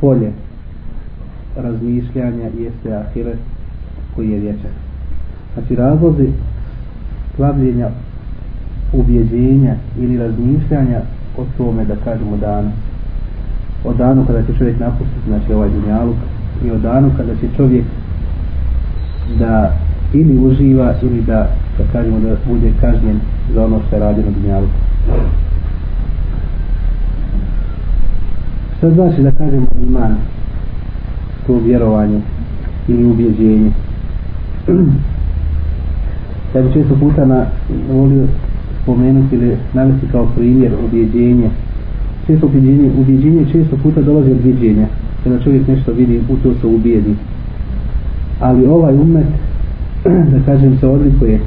polje razmišljanja jeste ahiret koji je vječan. Znači razlozi slavljenja ubjeđenja ili razmišljanja o tome da kažemo danu. O danu kada će čovjek napustiti znači ovaj dunjaluk i o danu kada će čovjek da ili uživa ili da da kažemo da bude kažnjen za ono što je radio na dunjaluku. Šta znači da kažemo iman to vjerovanje ili ubjeđenje? ja bi često puta na, volio spomenuti ili navesti kao primjer ubjeđenje. Često ubjeđenje, ubjeđenje često puta dolazi od vidjenja. Kada čovjek nešto vidi, u to se ubijedi. Ali ovaj umet, da kažem, se odlikuje.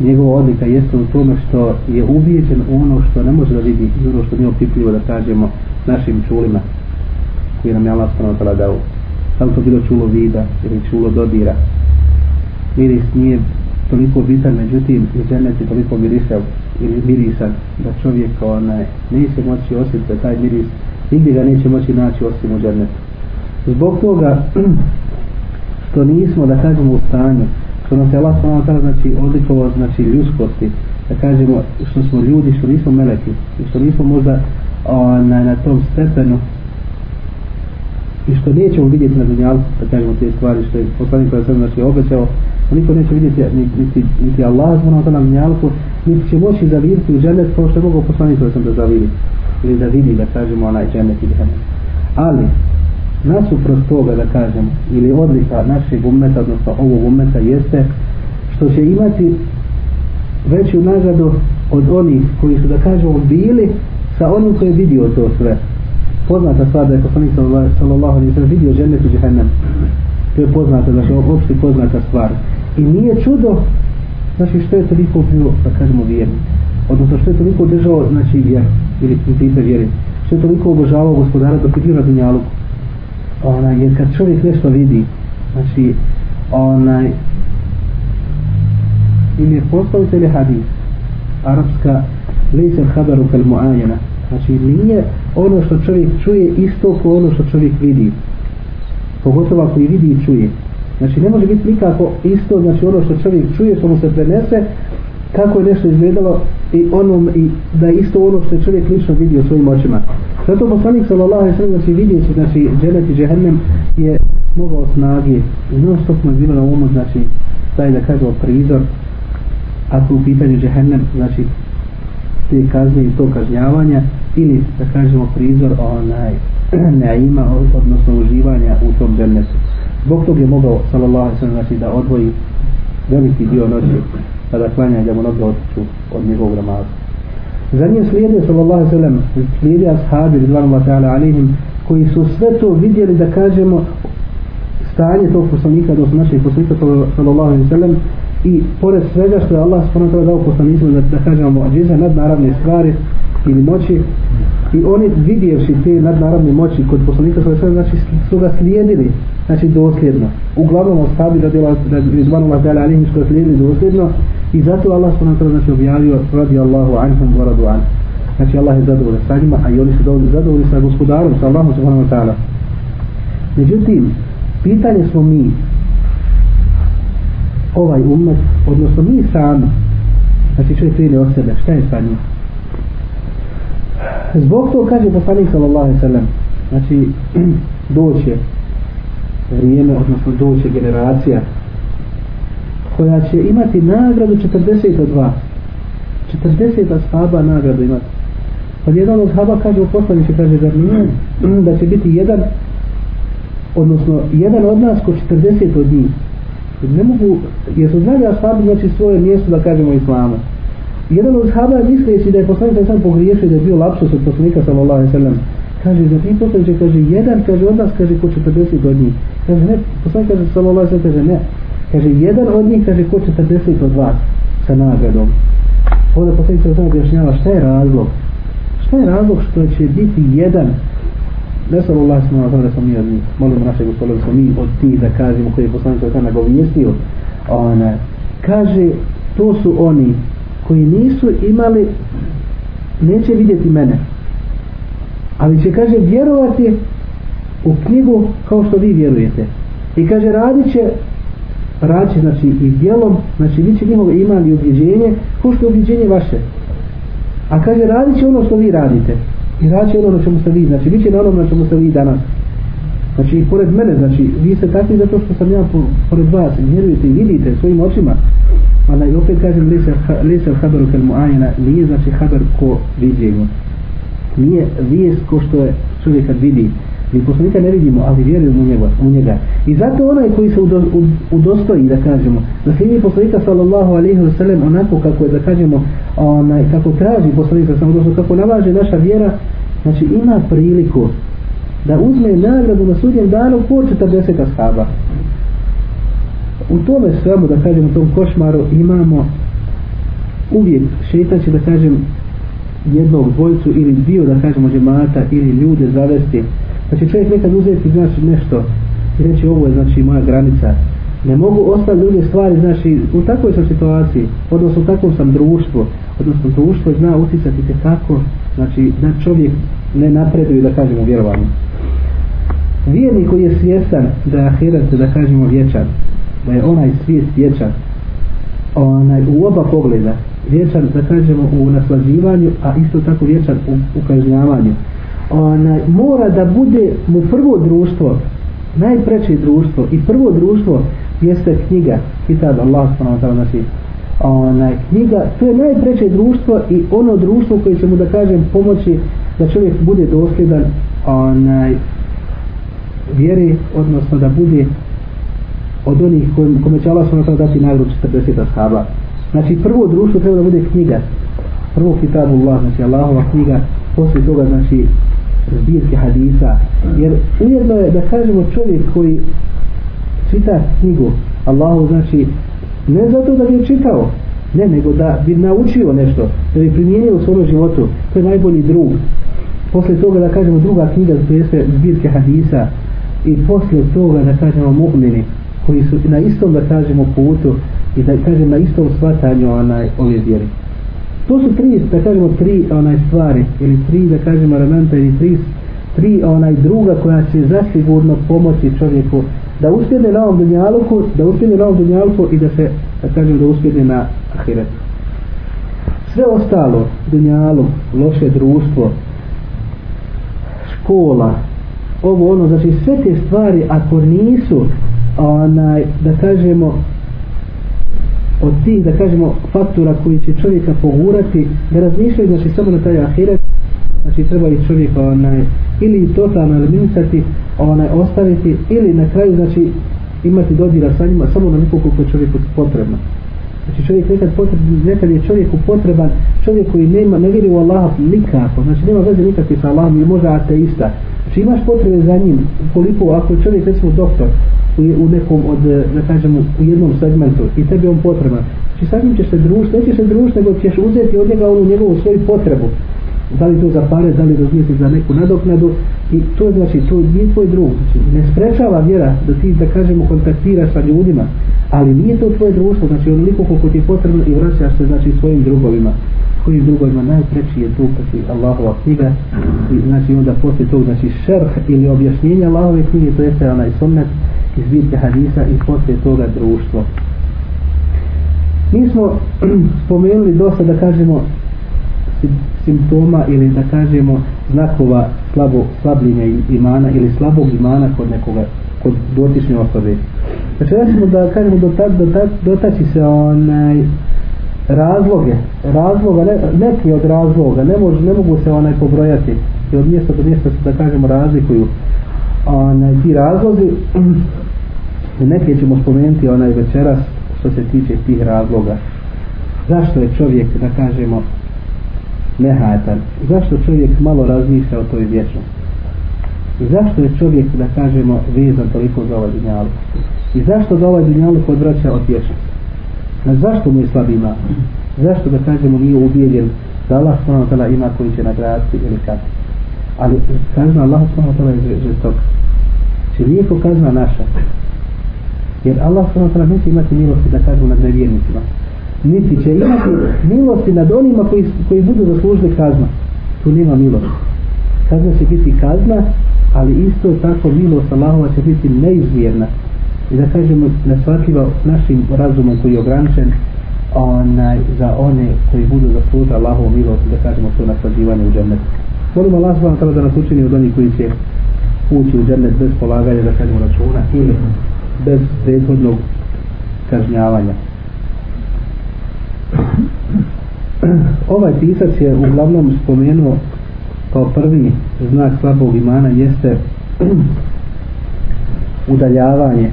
Njegova odlika jeste u tome što je ubijeđen u ono što ne može da vidi i ono što nije opipljivo da kažemo našim čulima koji nam je Allah s.a. dao. Da li to bilo čulo vida ili čulo dodira. Miris nije toliko bitan, međutim i džennet je toliko mirisav ili mirisan da čovjek onaj neće moći osjetiti taj miris nigdje ga neće moći naći osim u džennetu. Zbog toga što nismo da kažemo u stanju što nas je Allah s.a. znači odlikovao znači ljudskosti da kažemo što smo ljudi što nismo meleki i što nismo možda onaj, na tom stepenu. I što nećemo vidjeti na dunjalu da kažemo te stvari što je poslanik koja sam znači obećao niko neće vidjeti niti, niti, niti Allah zvona na dunjalku niti će moći da vidjeti u džennet kao što je mogao poslanik koja sam da zavidi. Ili da vidi da kažemo onaj džennet ili džennet. Ali nasuprot toga da kažemo ili odlika našeg umeta odnosno ovog umeta jeste što će imati veću nagradu od onih koji su da kažemo bili sa onim koji je vidio to sve. Poznata stvar da je poslanik sallallahu alaihi sallam vidio žene u džehennem. To je poznata, znači opšte poznata stvar. I nije čudo znači što je toliko bilo, da kažemo vjerni odnosno što je toliko držao znači vjer ili principe vjeri što je toliko obožavao gospodara dok je bio na dunjalu. Onaj, jer kad čovjek nešto vidi znači onaj im je postavite li hadis arapska lejse habaru kal muajena znači nije ono što čovjek čuje isto kao ono što čovjek vidi. Pogotovo ako i vidi i čuje. Znači ne može biti nikako isto znači ono što čovjek čuje što mu se prenese kako je nešto izgledalo i onom i da je isto ono što je čovjek lično vidio svojim očima. Zato poslanik sallallahu alejhi ve sellem znači vidio se znači dženet i džehennem je mogao snage. I non što je bilo na umu znači taj da kažemo prizor ako u pitanju džehennem znači te kazne i to kažnjavanja ili da kažemo prizor onaj neima odnosno uživanja u tom džennetu. Zbog tog je mogao sallallahu alejhi sallam znači da odvoji veliki dio noći pa da klanja da mu noge otiču od njegovog namaza. Za njim slijede sallallahu alaihi sallam slijede ashabi ridvanu ta'ala alejhim koji su sve to vidjeli da kažemo stanje tog poslanika do naših poslanika sallallahu alaihi sallam i pored svega što je Allah subhanahu dao poslanicima da, da kažemo muadžiza nadnaravne stvari ili moći i oni vidjevši te nadnaravne moći kod poslanika sallallahu sve znači su ga slijedili znači dosljedno. Uglavnom ostavi da djela da izvanu Allah dala alihim što slijedili dosljedno i zato Allah subhanahu znači objavio radi Allahu anhum wa radu an. Znači Allah je zadovoljan sa njima a i oni su zadovoljni sa gospodarom sa Allahom subhanahu wa ta'ala. Međutim pitanje smo mi ovaj umet, odnosno mi sami, znači čovjek krene od sebe, šta je sa njim? Zbog to kaže poslanik sallallahu alaihi sallam, znači doće vrijeme, odnosno doće generacija koja će imati nagradu 40 od vas. 40 ashaba nagradu imati. Pa jedan od ashaba kaže u poslaniče, kaže da nije, mm, da će biti jedan, odnosno jedan od nas ko 40 od njih ne mogu, jer su znali ashabi znači svoje mjesto da kažemo islamu. Jedan od ashaba je misleći da je poslanik sam pogriješio da je bio lapsus od poslanika sallallahu alaihi sallam. Kaže, za ti poslaniče, kaže, jedan, kaže, od nas, kaže, ko 40 godini. Kaže, ne, poslanik kaže, sallallahu alaihi sallam, kaže, ne. Kaže, jedan od njih, kaže, ko 40 od vas sa nagradom. Ovdje poslanik sallallahu alaihi sallam objašnjava šta je razlog. Šta je razlog što će biti jedan ne samo Allah smo na da smo mi od njih, molimo naše gospodine da smo mi od ti da kažemo koji je poslanik od tamo ona, kaže, to su oni koji nisu imali, neće vidjeti mene, ali će, kaže, vjerovati u knjigu kao što vi vjerujete. I kaže radit će radit znači i djelom znači bit će njihovo iman i ubjeđenje kao što je ubjeđenje vaše. A kaže radit će ono što vi radite i radit ono na čemu ste vi znači bit će na onom na čemu ste vi danas znači pored mene znači vi ste takvi zato što sam ja pored vas vjerujete i vidite svojim očima Ona i opet kažem lisa haberu kel muajena nije znači haber ko vidimo. Nije vijest ko što je čovjek kad vidi. Mi poslanika ne vidimo, ali vjerujemo u njega, u njega. I zato onaj koji se udostoji, da kažemo, da slijedi poslanika sallallahu alaihi wa sallam onako kako je, da kažemo, onaj, kako traži poslanika sallallahu alaihi kako nalaže naša vjera, znači ima priliku da uzme nagradu na sudjem danu po 40 ashaba u tome svemu da kažem u tom košmaru imamo uvijek šeitan će da kažem jednog dvojcu ili dio da kažemo džemata ili ljude zavesti pa će čovjek nekad uzeti znači nešto i reći ovo je znači moja granica. Ne mogu ostati druge stvari znači u takvoj sam situaciji odnosno u takvom sam društvu odnosno društvo zna uticati te tako znači da čovjek ne napreduje da kažemo vjerovanje. Vjernik koji je svjestan da je ahiret, da kažemo vječan da je onaj svijet vječan onaj, u oba pogleda vječan da kažemo u naslađivanju a isto tako vječan u, u kažnjavanju onaj, mora da bude mu prvo društvo najpreće društvo i prvo društvo jeste knjiga kitab Allah s.w.t. znači onaj, knjiga to je najpreće društvo i ono društvo koje će mu da kažem pomoći da čovjek bude dosljedan onaj, vjeri odnosno da bude od onih kojim, kome će Allah s.w.t. dati nagradu 40 ashaba. Znači prvo društvo treba da bude knjiga. Prvo kitabu Allah, znači Allahova knjiga, poslije toga znači zbirke hadisa. Jer ujedno je da kažemo čovjek koji čita knjigu Allahu znači ne zato da bi je čitao, ne, nego da bi naučio nešto, da bi primijenio u svom životu, to je najbolji drug. Posle toga da kažemo druga knjiga, to jeste zbirke hadisa i posle toga da kažemo mu'mini, koji su na istom da kažemo putu i da kažem na istom shvatanju onaj ove vjeri. To su tri, da kažemo tri onaj stvari ili tri da kažemo elementa ili tri tri onaj druga koja će zasigurno pomoći čovjeku da uspjede na ovom dunjaluku, da uspjede na ovom dunjaluku i da se, da kažem, da uspjede na ahiretu. Sve ostalo, dunjalu, loše društvo, škola, ovo ono, znači sve te stvari ako nisu onaj, da kažemo od tih, da kažemo, faktora koji će čovjeka pogurati, da razmišljaju, znači, samo na taj ahiret, znači, treba i čovjeka, onaj, ili totalno eliminisati, onaj, ostaviti, ili na kraju, znači, imati dodira sa njima, samo na nekoliko koliko je čovjeku potrebno. Znači, čovjek nekad, potreb, nekad je čovjeku potreban, čovjek koji nema, ne vjeri u Allaha nikako, znači, nema veze nikakve sa Allahom, ili možda ateista. Znači, imaš potrebe za njim, koliko, ako je čovjek, recimo, doktor, u, u nekom od, eh, da kažemo, u jednom segmentu i tebi on potreban. Znači sa njim ćeš se družiti, nećeš se družiti, nego ćeš uzeti od njega onu njegovu svoju potrebu. Da li to za pare, da li razumijete za neku nadoknadu. I to znači, to nije tvoj drug. Znači, ne sprečava vjera da ti, da kažemo, kontaktiraš sa ljudima, ali nije to tvoje društvo, znači onoliko koliko ti je potrebno i vraćaš se, znači, svojim drugovima. Kojim drugovima? Najpreći je tu znači Allahova knjiga. I znači onda poslije tog znači šerh ili objašnjenje Allahove knjige to jeste onaj sunnet iz zbirke hadisa i poslije toga društvo. Mi smo spomenuli dosta da kažemo simptoma ili da kažemo znakova slabo, slabljenja imana ili slabog imana kod nekoga kod dotične osobe. Znači da ćemo da kažemo dota, dota, dotaći se onaj razloge, razloga, ne, neki od razloga, ne, mož, ne mogu se onaj pobrojati i od mjesta do mjesta se da kažemo razlikuju onaj, ti razlozi neke ćemo spomenuti onaj večeras što se tiče tih razloga zašto je čovjek da kažemo nehajatan. zašto čovjek malo razmišlja o toj vječnosti zašto je čovjek da kažemo vezan toliko za ovaj dunjalu? i zašto da ovaj dunjaluk odvraća od vječnosti na zašto mu je slab ima zašto da kažemo nije ubijeljen da Allah s.w.t. ima koji će nagraditi ili kako ali kazna Allah s.w.t. je žestoka. Znači, Či nije kazna naša jer Allah s.w.t. neće imati milosti da kažemo nad nevjernicima niti će imati milosti nad onima koji, koji budu zaslužili kazna tu nema milosti. Kazna će biti kazna ali isto tako milost Allahova će biti neizmjerna. I da kažemo nesvatljiva našim razumom koji je ograničen onaj, za one koji budu zaslužili Allahovu milost da kažemo to naslađivanje u džennet. Molim Allah subhanahu da nas učini od onih koji će ući u džennet bez polaganja da kažemo računa ili bez prethodnog kažnjavanja ovaj pisac je uglavnom spomenuo kao prvi znak slabog imana jeste udaljavanje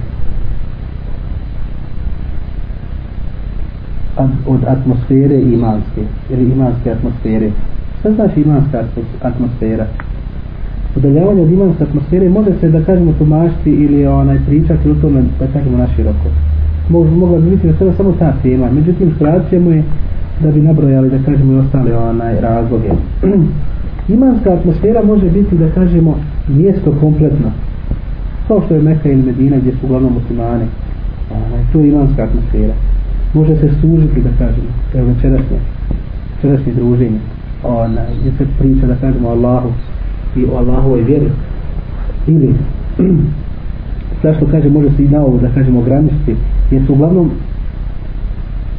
od atmosfere imanske ili imanske atmosfere. Šta znači imanska atmosfera? Udaljavanje od imanske atmosfere može se da kažemo tumačiti ili onaj pričati o tome da kažemo naširoko mogla bi biti da samo ta tema. Međutim skratit mu je da bi nabrojali da kažemo i ostale onaj razloge. Imanska atmosfera može biti da kažemo mjesto kompletno. Kao što je Meka ili Medina gdje su uglavnom muslimani. Onaj, to je imanska atmosfera. Može se služiti da kažemo evo večerašnje večerašnje druženje. Onaj, gdje se priča da kažemo Allahu i o Allahovoj vjeri. Ili zašto kaže može se i na ovo da kažemo ograničiti jer su uglavnom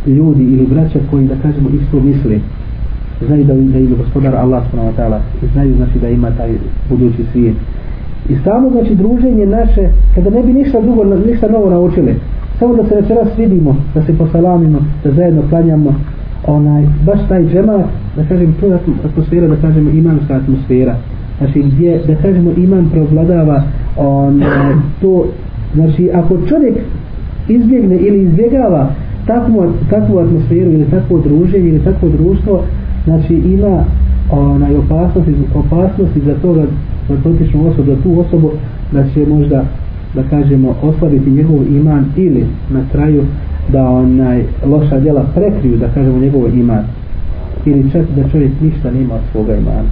ljudi ili braća koji da kažemo isto misle znaju da, da ima gospodar Allah subhanahu wa ta'ala i znaju znači da ima taj budući svijet. I samo znači druženje naše kada ne bi ništa drugo ništa novo naučili samo da se večeras vidimo da se posalamimo da zajedno klanjamo onaj baš taj džemat da kažem to je atmosfera da kažemo imanska atmosfera. Znači gdje da kažemo iman preovladava on to znači ako čovjek izbjegne ili izbjegava takvu, takvu atmosferu ili takvo druženje ili takvo društvo znači ima onaj opasnosti, opasnosti za toga da dotičnu osobu, da tu osobu da će možda da kažemo oslabiti njegov iman ili na kraju da onaj loša djela prekriju da kažemo njegov iman. Ili čak da čovjek ništa nema od svoga imana.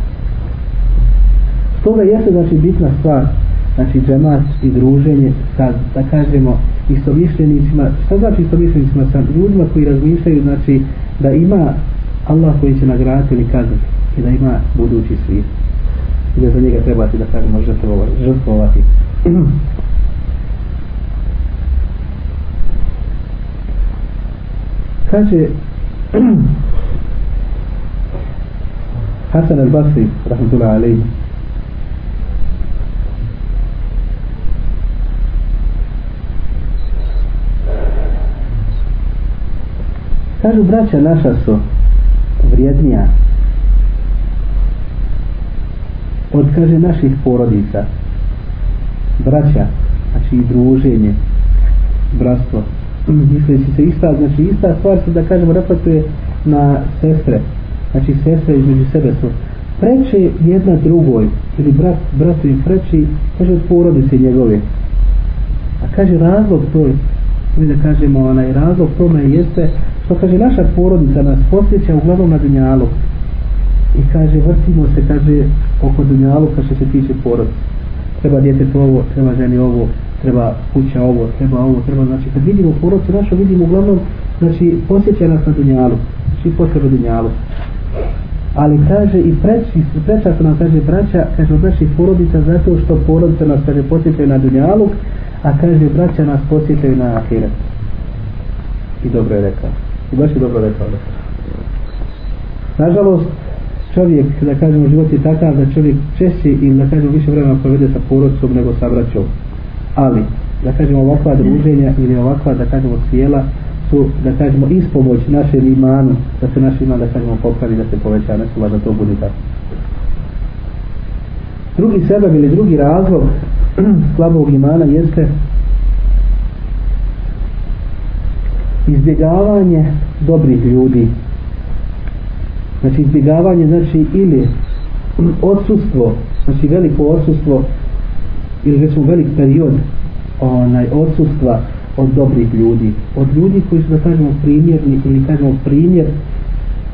Stoga jeste znači bitna stvar znači džemat i druženje sa da kažemo istomišljenicima šta znači istomišljenicima? Sa ljudima koji razmišljaju znači da ima Allah koji će nagraditi ili kazniti i da ima budući svijet. I da za njega trebati da kažemo žrtvovati kaže Hasan al-Basri rahmatullahi alaihi kažu braća naša su vrijednija od kaže naših porodica. Braća znači i druženje bratstvo. Misleći se ista znači ista stvar se da kažemo reflektuje na sestre. Znači sestre između sebe su preče jedna drugoj ili brat bratu im preči kaže od porodice njegove. A kaže razlog to mi da kažemo onaj razlog tome jeste što kaže naša porodica nas posjeća uglavnom na dunjalu. I kaže vrtimo se kaže oko dunjalu kad se tiče porodice. Treba djete ovo, treba ženi ovo treba kuća ovo, treba ovo, treba znači kad vidimo porodicu našu vidimo uglavnom znači posjeća nas na dunjalu. Znači potreba dunjalu. Ali kaže i preći, preča su nam kaže braća, kaže od naših porodica zato što porodica nas kaže posjećaju na dunjalu a kaže braća nas posjećaju na ahiret. I dobro je rekao i baš je dobro rekao da. nažalost čovjek da kažemo život je takav da čovjek češće i da kažemo više vremena provede sa porodicom nego sa braćom. Ali da kažemo ovakva druženja ili ovakva da kažemo tijela su da kažemo ispomoć našem imanu da se naš iman da kažemo popravi da se poveća. Ne da to bude tako. Drugi sebeb ili drugi razlog slabog imana jeste izbjegavanje dobrih ljudi. Znači izbjegavanje znači ili odsustvo znači veliko odsustvo ili recimo velik period onaj odsustva od dobrih ljudi. Od ljudi koji su da kažemo primjerni ili kažemo primjer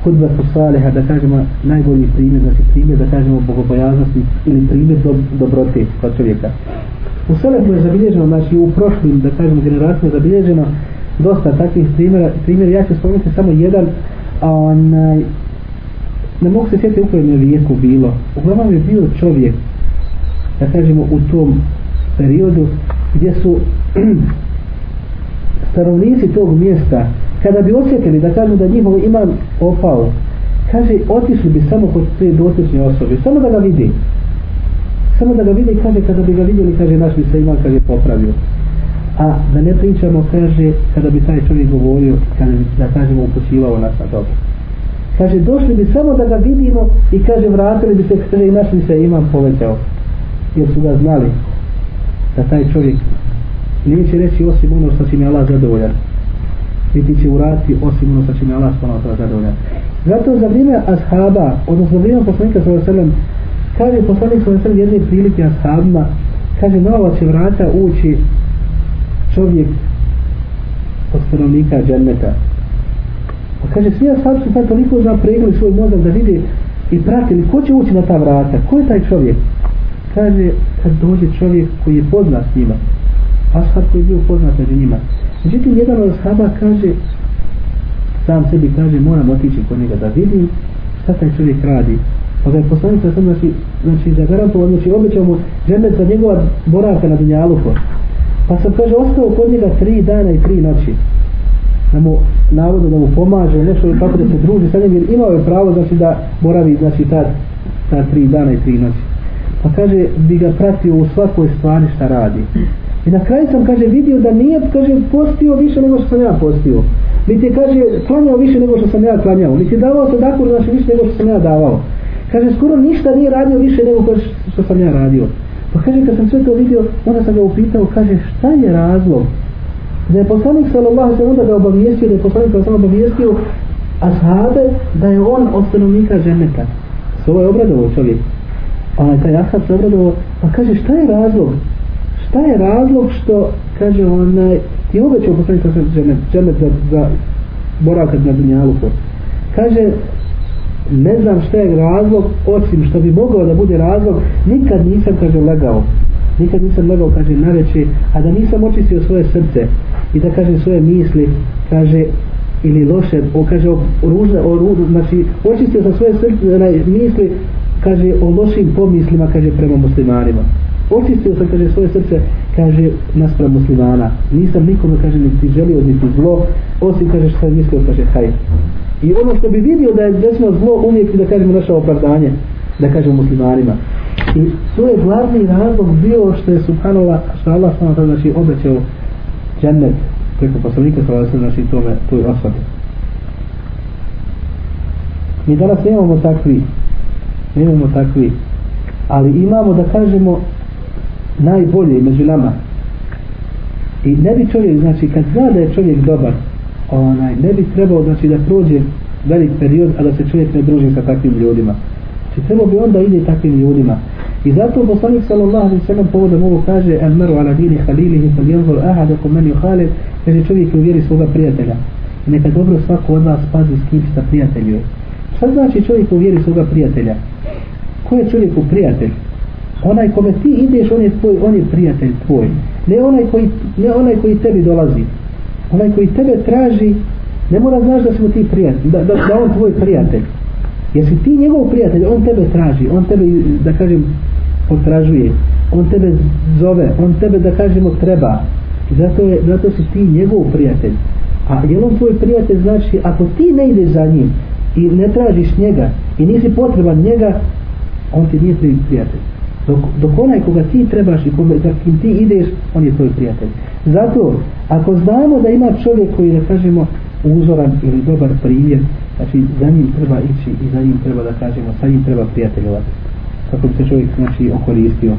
hudba saliha da kažemo najbolji primjer znači primjer da kažemo bogobojaznosti ili primjer dob dobrote kod čovjeka. U Selefu je zabilježeno znači u prošlim da kažemo generacijama zabilježeno dosta takvih primjera, primjera. Ja ću spomenuti samo jedan onaj ne mogu se sjetiti u kojem je vijeku bilo. Uglavnom je bio čovjek da kažemo u tom periodu gdje su stanovnici tog mjesta kada bi osjetili da kažu da njihov imam opao kaže otišli bi samo kod te dotične osobe samo da ga vidi samo da ga vidi kaže kada bi ga vidjeli kaže naš bi se imam kaže popravio a da ne pričamo kaže kada bi taj čovjek govorio kada bi da kažemo upućivao nas na dobro. Kaže došli bi samo da ga vidimo i kaže vratili bi se kaže i našli se imam povećao. Jer su ga znali da taj čovjek neće reći osim ono što će mi Allah zadovoljan. Niti će uraditi osim ono što će mi Allah spano zadovoljan. Zato za vrijeme ashaba odnosno za vrijeme poslanika sallam kaže poslanik sallam jedne prilike ashabima kaže na ova će vrata ući čovjek od stanovnika dženneta. Pa kaže svi ashabi su sad toliko zapregli svoj mozak da vide i pratili ko će ući na ta vrata ko je taj čovjek? Kaže kad dođe čovjek koji je poznat s njima ashab koji je bio poznat među njima. Međutim jedan od ashaba kaže sam sebi kaže moram otići kod njega da vidim šta taj čovjek radi. Pa ga je poslanica sam znači, znači zagarantovo, znači obećao mu džennet za njegova boravka na Dunjaluku pa sam kaže ostao kod njega tri dana i tri noći. Da mu navodno da mu pomaže nešto kako da se druži sa njim jer imao je pravo znači da boravi znači ta, ta tri dana i tri noći. Pa kaže bi ga pratio u svakoj stvari šta radi. I na kraju sam kaže vidio da nije kaže postio više nego što sam ja postio. Niti je, kaže klanjao više nego što sam ja klanjao. Niti je davao sadaku znači više nego što sam ja davao. Kaže skoro ništa nije radio više nego što sam ja radio pa kaže kad sam sve to vidio onda sam ga upitao kaže šta je razlog da je poslanik sallallahu sallam onda ga obavijestio da je poslanik sallallahu obavijestio ashabe da je on od stanovnika ženeta. se ovaj ovo pa je obradovo čovjek a taj ashab se obradovo pa kaže šta je razlog? Šta je razlog što kaže onaj eh, ti obećao poslanik sallallahu sallam ženet, ženet za, za boravak na dunjaluku? Kaže ne znam šta je razlog osim što bi mogao da bude razlog nikad nisam kaže legao. Nikad nisam legao kaže na reči a da nisam očistio svoje srce i da kaže svoje misli kaže ili loše o kaže o ružne o ružne znači očistio sam svoje srce onaj, misli kaže o lošim pomislima kaže prema muslimanima. Očistio sam kaže svoje srce kaže naspram muslimana. Nisam nikome kaže niti želio niti zlo osim kaže što sam mislio kaže haj. I ono što bi vidio da je desno zlo uvijek da kažemo naše opravdanje da kažemo muslimanima. I to je glavni razlog bio što je subhanallah što Allah samo tada znači obećao džennet preko poslanika sa vasem znači tome toj osobi. Mi danas nemamo takvi nemamo takvi ali imamo da kažemo najbolje među nama. I ne bi čovjek znači kad zna da je čovjek dobar onaj, ne bi trebao znači da prođe velik period a da se čovjek ne druži sa takvim ljudima. Znači trebao bi onda ide takvim ljudima. I zato poslanik sallallahu alaihi sallam povodom ovo kaže el meru ala dini halilihi fal janzor ahadaku men yuhalid kaže čovjek vjeri svoga prijatelja. I neka dobro svako od vas pazi s kim sa prijateljuje. Šta znači čovjek uvjeri svoga prijatelja? Ko je čovjeku prijatelj? Onaj kome ti ideš on je tvoj on je prijatelj tvoj. Ne onaj koji ne onaj koji tebi dolazi. Onaj koji tebe traži ne mora znaš da smo ti prijatelj da, da, da on tvoj prijatelj. Jesi ti njegov prijatelj on tebe traži on tebe da kažem potražuje. On tebe zove on tebe da kažemo treba i zato, je, zato si ti njegov prijatelj. A je on tvoj prijatelj znači ako ti ne ideš za njim i ne tražiš njega i nisi potreban njega on ti nije prijatelj dok, dok onaj koga ti trebaš i koga, za kim ti ideš on je tvoj prijatelj. Zato ako znamo da ima čovjek koji da kažemo uzoran ili dobar primjer znači za njim treba ići i za njim treba da kažemo sa njim treba prijateljovati kako bi se čovjek znači okoristio.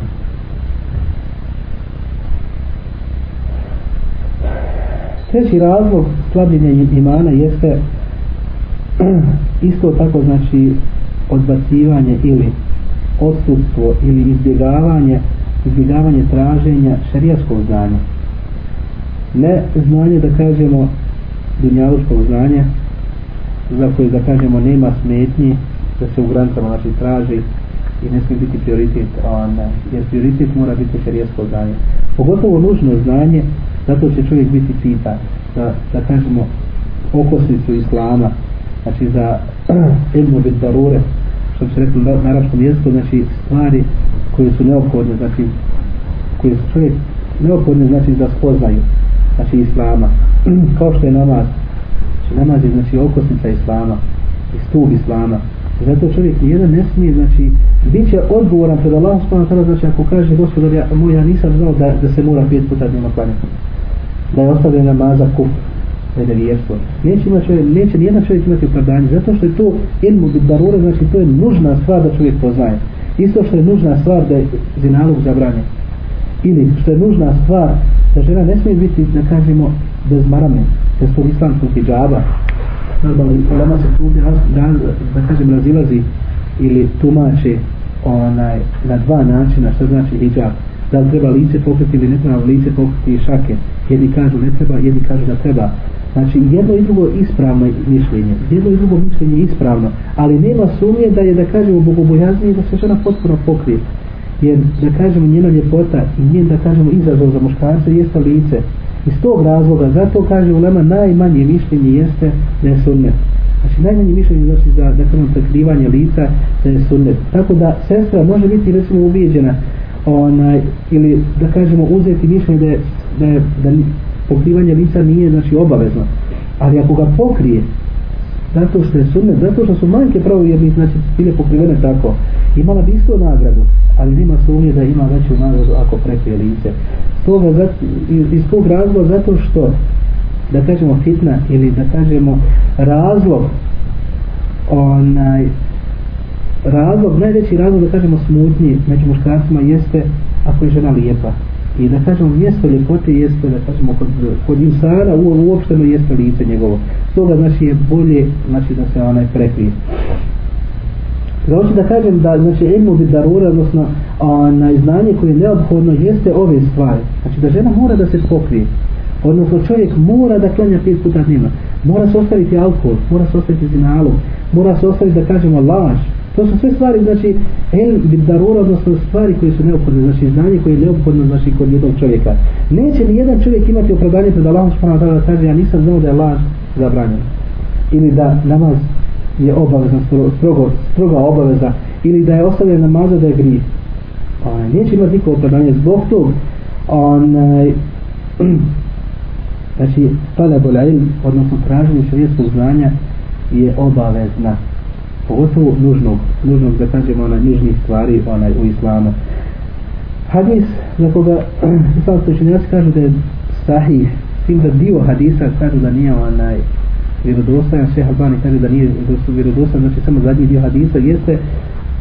Treći razlog slabljenja imana jeste isto tako znači odbacivanje ili odsustvo ili izbjegavanje izbjegavanje traženja šarijaskog znanja. Ne znanje da kažemo dunjaluškog znanja za koje da kažemo nema smetnji da se u granicama znači traži i ne smije biti prioritet ona, jer prioritet mora biti šarijasko znanje. Pogotovo nužno znanje zato će čovjek biti pita da, da kažemo okosnicu islama znači za ilmu bit darure što bi se rekli na, arapskom jeziku znači stvari koje su neophodne znači koje su čovjek neophodne znači da spoznaju znači islama. Kao što je namaz. Znači namaz je znači okosnica islama i stup islama. Zato čovjek nijedan ne smije znači bit će odgovoran pred Allahom subhanahu znači ako kaže gospodar ja, moj, ja nisam znao da, da se mora pet puta dnevno klanjati da je ostavljen namaza kuf nevjerstvo. Neće, ima čovjek, neće nijedan čovjek imati opravdanje zato što je to ilmu bit darure, znači to je nužna stvar da čovjek poznaje. Isto što je nužna stvar da je zinalog zabranjen. Ili što je nužna stvar da žena ne smije biti da kažemo bez marame bez tog islamskog hijjaba. Normalno ulema se tu da, da, da kažem razilazi ili tumače onaj na dva načina što znači hijjab da li treba lice pokriti ili ne treba lice pokriti i šake. Jedni kažu ne treba jedni kažu da treba znači jedno i drugo ispravno mišljenje. Jedno i drugo mišljenje ispravno. Ali nema sumnje da je da kažemo bogobojaznije da se žena potpuno pokrije. Jer da kažemo njena ljepota i njen da kažemo izazov za muškarce jeste lice. Iz tog razloga zato kaže ulema najmanje mišljenje jeste da je sunnet. Znači najmanje mišljenje znači za da kažemo prekrivanje lica da je sunnet. Tako da sestra može biti recimo ubijeđena onaj, ili da kažemo uzeti mišljenje da je, da, je, da pokrivanje lica nije znači obavezno. Ali ako ga pokrije zato što je sunnet, zato što su manjke pravo jer znači bile pokrivene tako. Imala bi isto nagradu ali nima sumnje da ima veću nagradu ako prekrije lice. Toga iz tog razloga zato što da kažemo fitna ili da kažemo razlog onaj razlog, najveći razlog da kažemo smutnji među muškarcima jeste ako je žena lijepa i da kažemo mjesto ljepote jeste da kažemo kod, kod insana u, uopšteno jeste lice njegovo stoga znači je bolje znači da se onaj prekrije Da hoću da kažem da znači ilmu bi darura, odnosno onaj znanje koje je neophodno jeste ove stvari. Znači da žena mora da se pokrije. Odnosno čovjek mora da klanja pet puta dnevno. Mora se ostaviti alkohol, mora se ostaviti zinalu, mora se ostaviti da kažemo laž. To su sve stvari, znači, el bit darura, odnosno stvari koje su neophodne, znači znanje koje je neophodno, znači, kod jednog čovjeka. Neće ni jedan čovjek imati opravdanje pred Allahom subhanahu wa ta'ala da kaže, ja nisam znao da je laž zabranjen. Ili da namaz je obavezna, strogo, stroga obaveza ili da je ostavljen namaza da je grije. Onaj, neće imati niko opravdanje zbog tog onaj, znači talebul ilm odnosno traženje šarijetskog znanja je obavezna pogotovo nužnog nužnog da kažemo onaj nužnih stvari onaj u islamu. Hadis za koga islamski učenjaci kažu da je sahih. Tim da dio hadisa kažu da nije onaj vjerodostojan šeha Albani kaže da nije vjerodostojan znači samo zadnji dio hadisa jeste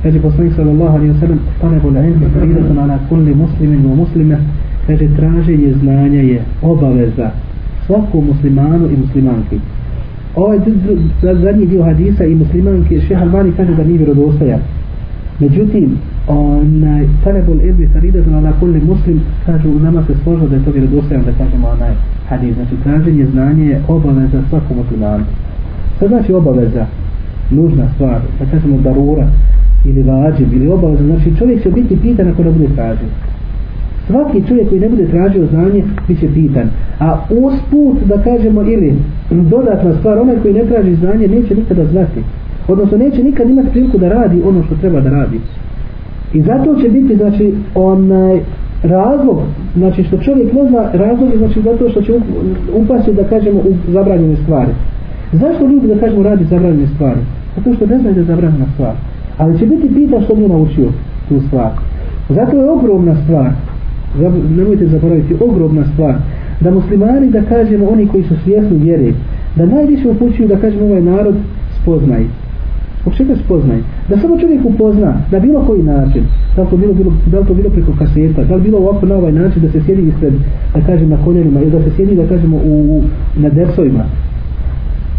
kaže poslanik sallallahu alaihi wa sallam talebul ilmi faridatun ala kulli muslimin wa muslime kaže traženje znanja je obaveza svakom muslimanu i muslimanki ovaj zadnji dio hadisa i muslimanke šeha Albani kaže da nije vjerodostojan međutim onaj talebul ilmi faridatun ala kulli muslim kaže u nama se složilo da je to vjerodostojan da kažemo onaj hadis, znači traženje znanje je obaveza svakom muslimanu. što znači obaveza? Nužna stvar, da kažemo darura ili vađib ili obaveza, znači čovjek će biti pitan ako ne bude tražio. Svaki čovjek koji ne bude tražio znanje, bit će pitan. A usput, da kažemo, ili dodatna stvar, onaj koji ne traži znanje, neće nikada znati. Odnosno, neće nikad imati priliku da radi ono što treba da radi. I zato će biti, znači, onaj, razlog, znači što čovjek ne zna razlog, znači zato što će upasti da kažemo u zabranjene stvari. Zašto ljudi da kažemo radi zabranjene stvari? Zato što ne znaju da je zabranjena stvar. Ali će biti pita što nije naučio tu stvar. Zato je ogromna stvar, nemojte zaboraviti, ogromna stvar, da muslimani da kažemo oni koji su svjesni vjere, da najviše upućuju da kažemo ovaj narod spoznaj. Zbog čega spoznaj? Da samo čovjek upozna na bilo koji način, da li to bilo, bilo, da li to bilo preko kaseta, da li bilo ovako na ovaj način da se sjedi ispred, da kažem, na koljenima, ili da se sjedi, da kažemo, u, u, na dersovima,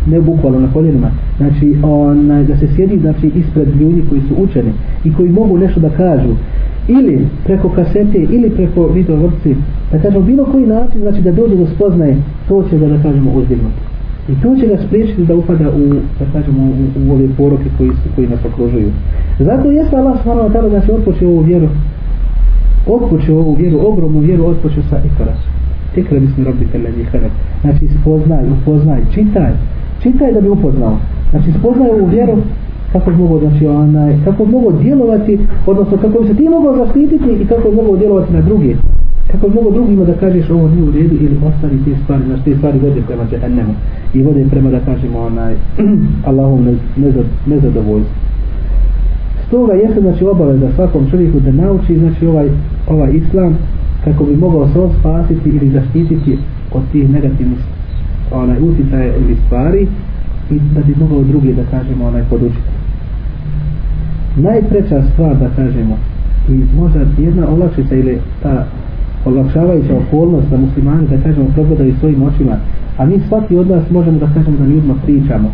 ne bukvalno na koljenima, znači onaj, da se sjedi znači, ispred ljudi koji su učeni i koji mogu nešto da kažu, ili preko kasete, ili preko video vrci, da kažemo bilo koji način, znači da dođe do spoznaje, to će da, da kažemo, uzdignuti. I to će ga spriječiti da upada u, da kažemo, u, u ove poroke koji, koji nas okružuju. Zato jeste Allah subhanahu wa ta'ala znači, da se ovu vjeru, otpočeo ovu vjeru, ogromnu vjeru, otpočeo sa ikra. Ikra bismi robbi telezi hrab. Znači spoznaj, upoznaj, čitaj. Čitaj da bi upoznao. Znači spoznaj ovu vjeru kako bi mogao znači onaj kako bi mogao djelovati odnosno kako bi se ti mogao zaštititi i kako bi mogao djelovati na druge. Kako bi mogao drugima da kažeš ovo nije u redu ili ostari te stvari znači te stvari vode prema džehennemu. I vode prema da kažemo onaj Allahom nezadovoljstvo stoga jeste znači obaveza svakom čovjeku da nauči znači ovaj ovaj islam kako bi mogao se spasiti ili zaštititi od tih negativnih onaj utjecaje ili stvari i da bi mogao drugi da kažemo onaj podučiti najpreća stvar da kažemo i možda jedna olakšica ili ta olakšavajuća okolnost da muslimani da kažemo progledaju svojim očima a mi svaki od nas možemo da kažemo da ljudima pričamo.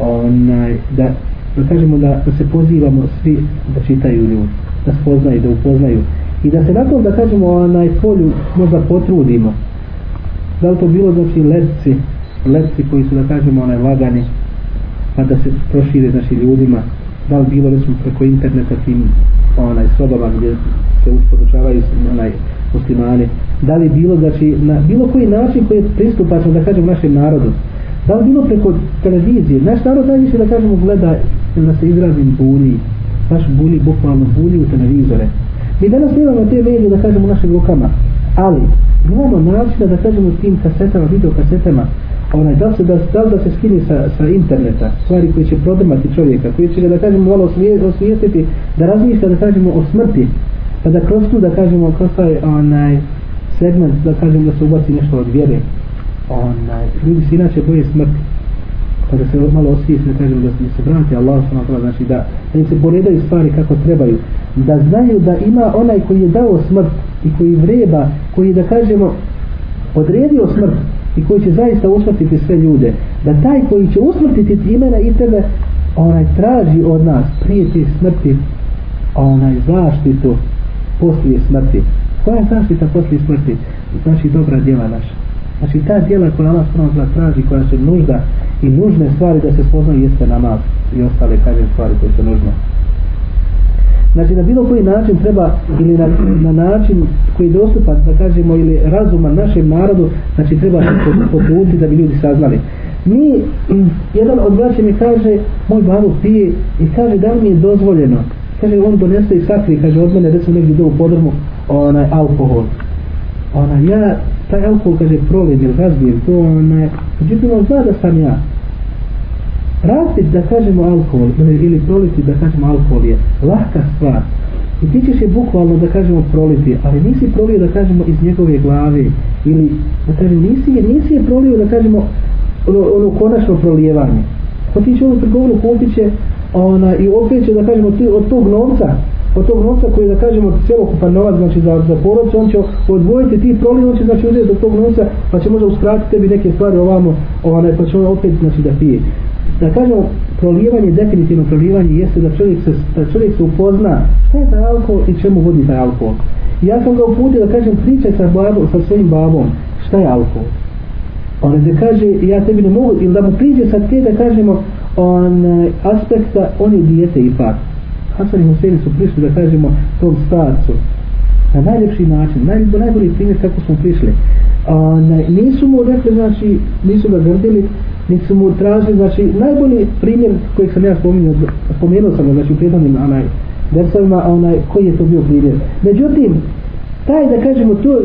Onaj, da, da kažemo da, da se pozivamo svi da čitaju ljudi da spoznaju, da upoznaju i da se na tom da kažemo onaj polju možda potrudimo. Da li to bilo znači letci letci koji su da kažemo onaj lagani pa da se prošire znači ljudima? Da li bilo recimo preko interneta tim onaj sobama gdje se podučavaju onaj muslimani? Da li bilo znači na bilo koji način koji je pristupačan da kažem našem narodu? Da li bilo preko televizije? Naš narod najviše da kažemo gleda da se izrazim bulji. Baš bulji, bukvalno bulji u televizore. Mi danas nemamo te medije da kažemo u našim rukama. Ali imamo načina da kažemo tim kasetama, video kasetama Pa onaj, da, se, da, da, da se skini sa, sa interneta stvari koje će prodrmati čovjeka koji će ga da kažemo malo osvijestiti da razmišlja da kažemo o smrti pa da kroz tu da kažemo kroz taj onaj segment da kažemo da se ubaci nešto od vjere onaj, ljudi se inače boje smrti pa da se malo osvijesti da kažemo da se vrati Allah s.w.t. znači da, da im se poredaju stvari kako trebaju da znaju da ima onaj koji je dao smrt i koji vreba koji da kažemo odredio smrt i koji će zaista usmrtiti sve ljude da taj koji će usmrtiti imena i tebe onaj traži od nas prije te smrti onaj zaštitu poslije smrti. Koja je zaštita poslije smrti? Znači dobra djela naša. Znači ta djela koja Allah spravo traži koja se nužda i nužne stvari da se spoznaju jeste namaz i ostale kažem stvari koje su nužne. Znači na bilo koji način treba ili na, na način koji je dostupan da kažemo ili razuma našem narodu znači treba se potruditi da bi ljudi saznali. Mi, jedan od braća mi kaže, moj babu pije i kaže da li mi je dozvoljeno. Kaže on donese i sakri, kaže od mene recimo negdje do u podrmu onaj alkohol. Ona, ja taj alkohol kaže prolim ili razbijem to onaj, međutim on zna da sam ja Rasit da kažemo alkohol ili proliti da kažemo alkohol je lahka stvar. I ti ćeš je bukvalno da kažemo proliti ali nisi prolio da kažemo iz njegove glave ili da kažemo nisi je, nisi je prolio da kažemo ono, ono konačno prolijevanje. Pa ti će ovu trgovinu kupit će ona, i opet će da kažemo ti od tog novca od tog novca koji da kažemo celokupan novac znači za, za porodce on će odvojiti ti proliv on će znači uzeti od tog novca pa će možda uskratiti tebi neke stvari ovamo onaj, pa će on opet znači da pije da kažemo prolijevanje, definitivno prolijevanje jeste da čovjek se, da čovjek se upozna šta je taj alkohol i čemu vodi taj alkohol. Ja sam ga uputio da kažem pričaj sa, babom, sa svojim babom šta je alkohol. Ona da kaže ja tebi ne mogu ili da mu priđe sa te da kažemo on e, aspekta on je dijete ipak. Hasan i Husein su prišli da kažemo tom starcu na najljepši način, naj, najbolji primjer kako smo prišli. A, nisu mu rekli, znači, nisu ga grdili, niti su mu tražili, znači, najbolji primjer kojeg sam ja spomenuo, spomenuo sam ga, znači, u prijedavnim, onaj, versovima, onaj, koji je to bio primjer. Međutim, taj, da kažemo, to,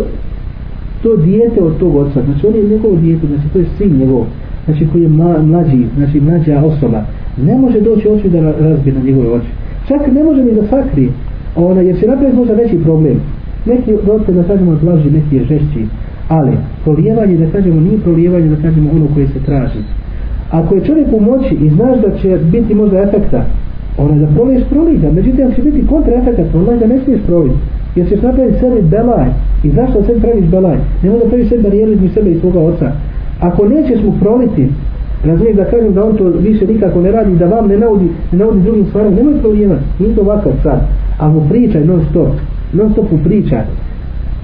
to dijete od tog oca, znači, on je njegovo dijete, znači, to je sin njegov, znači, koji je mlađi, znači, mlađa osoba, ne može doći oči da razbije na njegove oči. Čak ne može ni da sakri, ona, jer će napraviti možda veći problem. Neki rodite da kažemo blaži, neki je žešći, ali prolijevanje da kažemo nije prolijevanje da kažemo ono koje se traži. Ako je čovjek u moći i znaš da će biti možda efekta ono da proliješ prolija međutim ako će biti kontra efekta onda da ne smiješ prolijeti jer ćeš napraviti sebi belaj. I zašto sebi praviš belaj? Ne da praviš sebi barijeru između sebe i svoga oca. Ako nećeš mu proliti razumijem da kažem da on to više nikako ne radi da vam ne naudi, ne naudi drugim stvarima nemoj prolijevati, nije to ovakav sad. A mu pričaj non stop non stopu priča pričaj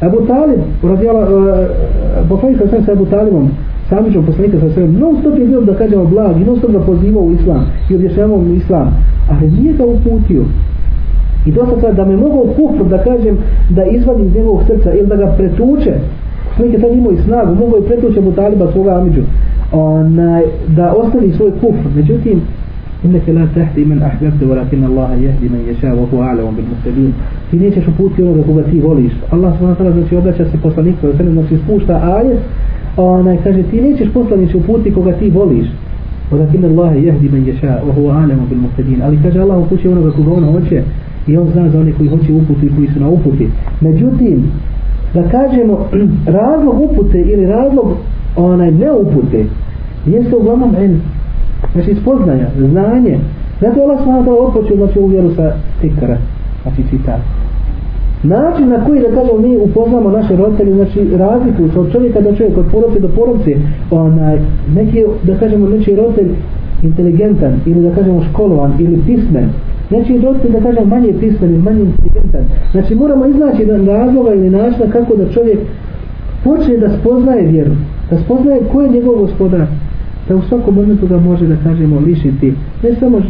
Abu Talib, radijala, uh, poslanik sa sve Abu Talibom, samičom poslanika sa sve, non stop je bio da kažemo blag i non stop da pozivao u islam i objašnjavao mu islam, ali nije ga uputio. I dosta sad da me mogao kufr da kažem da izvadim iz njegovog srca ili da ga pretuče, poslanik je tad imao i snagu, mogao je pretuče Abu Taliba svoga amiđu, onaj, da ostavi svoj kufr. Međutim, inneke la tahdi men ahbabte walakin Allah jehdi men ješa wa hu a'lamu bil muhtadin. Ti nećeš uputi onoga koga ti voliš. Allah subhanahu wa ta'ala znači obraća se poslaniku znači spušta ajet onaj kaže ti nećeš poslanić uputi koga ti voliš. Walakin Allah jehdi men ješa wa hu a'lamu bil muhtadin. Ali kaže Allah upući onoga koga on hoće i on zna za one koji hoće uputi i koji su na uputi. Međutim da kažemo razlog upute ili razlog onaj neupute jeste uglavnom ilm znači spoznaja, znanje zato Allah smo da odpočeo znači ovu vjeru sa tikara znači citat način na koji da kažemo mi upoznamo naše roditelje znači razliku od čovjeka do čovjeka od porodce do porodce onaj neki da kažemo neki roditelj inteligentan ili da kažemo školovan ili pismen Znači, roditelj da kažem manje pismen i manje inteligentan. Znači, moramo iznaći jedan razloga ili načina kako da čovjek počne da spoznaje vjeru. Da spoznaje ko je njegov gospodar. Da u svakom momentu ga može da kažemo lišiti. Ne samo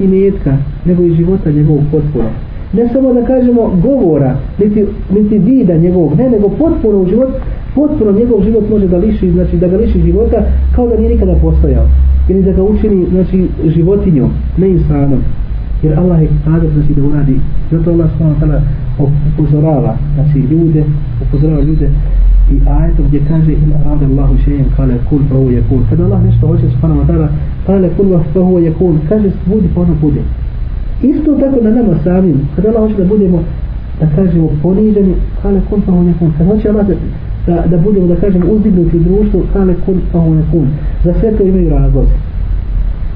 i nijetka, nego i života njegovog potpuno Ne samo da kažemo govora, niti, niti vida njegovog, ne, nego potpuno u život, potpuno njegov život može da liši, znači da ga liši života kao da nije nikada postojao. Ili da ga učini, znači, životinjom, ne insanom jer Allah je kader znači da uradi. Zato Allah subhanahu wa ta'ala upozorava znači ljude upozorava ljude i ajetom gdje kaže in arada Allahu šejem kale kul pa huwa yakun kada Allah nešto hoće subhanahu wa ta'ala kale kul pa ovo je kul kaže budi pa ono bude isto tako na nama samim kada Allah hoće da budemo da kažemo poniženi kale kul pa huwa yakun kada hoće Allah da, da budemo da kažemo uzdignuti u društvu kale kul pa huwa yakun za sve to imaju razlozi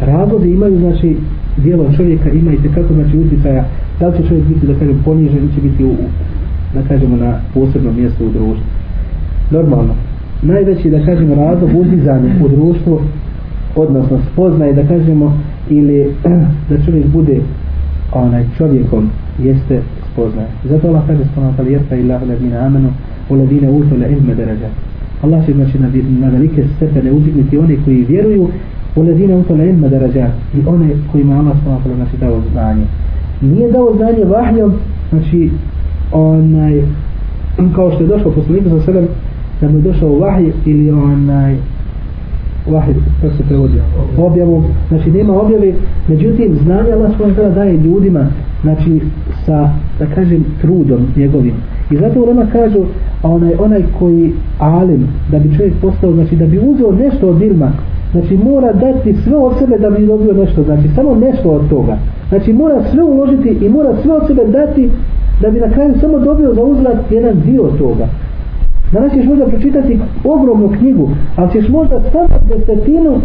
razlozi imaju znači dijelo čovjeka ima i tekako znači utjecaja. Da li će čovjek biti da kažem ponižen ili će biti u, da kažemo na posebnom mjestu u društvu. Normalno. Najveći da kažemo razlog uzdizanja u društvu odnosno spoznaje da kažemo ili da čovjek bude onaj čovjekom jeste spoznaje. Zato Allah kaže spoznaje ali jesta ilahu ladina amenu u levine utole ilme deređa Allah će znači na, na velike stepene uzdigniti one koji vjeruju Ulazine utala ilma daraja i one kojima Allah s.a. nasi dao znanje. Nije dao znanje vahjom, znači, onaj, kao što je došao poslanik sa sredem, da mu je došao vahj ili onaj, vahid, kako se prevodio, objavom, znači nema objave, međutim, znanje Allah s.a. daje ljudima, znači, sa, da kažem, trudom njegovim, i zato Ulema kažu, a onaj, onaj koji alim da bi čovjek postao znači da bi uzeo nešto od ilma Znači mora dati sve od sebe da bi dobio nešto, znači samo nešto od toga. Znači mora sve uložiti i mora sve od sebe dati da bi na kraju samo dobio za uzrat jedan dio toga. Danas ćeš možda pročitati ogromnu knjigu, ali ćeš možda samo desetinu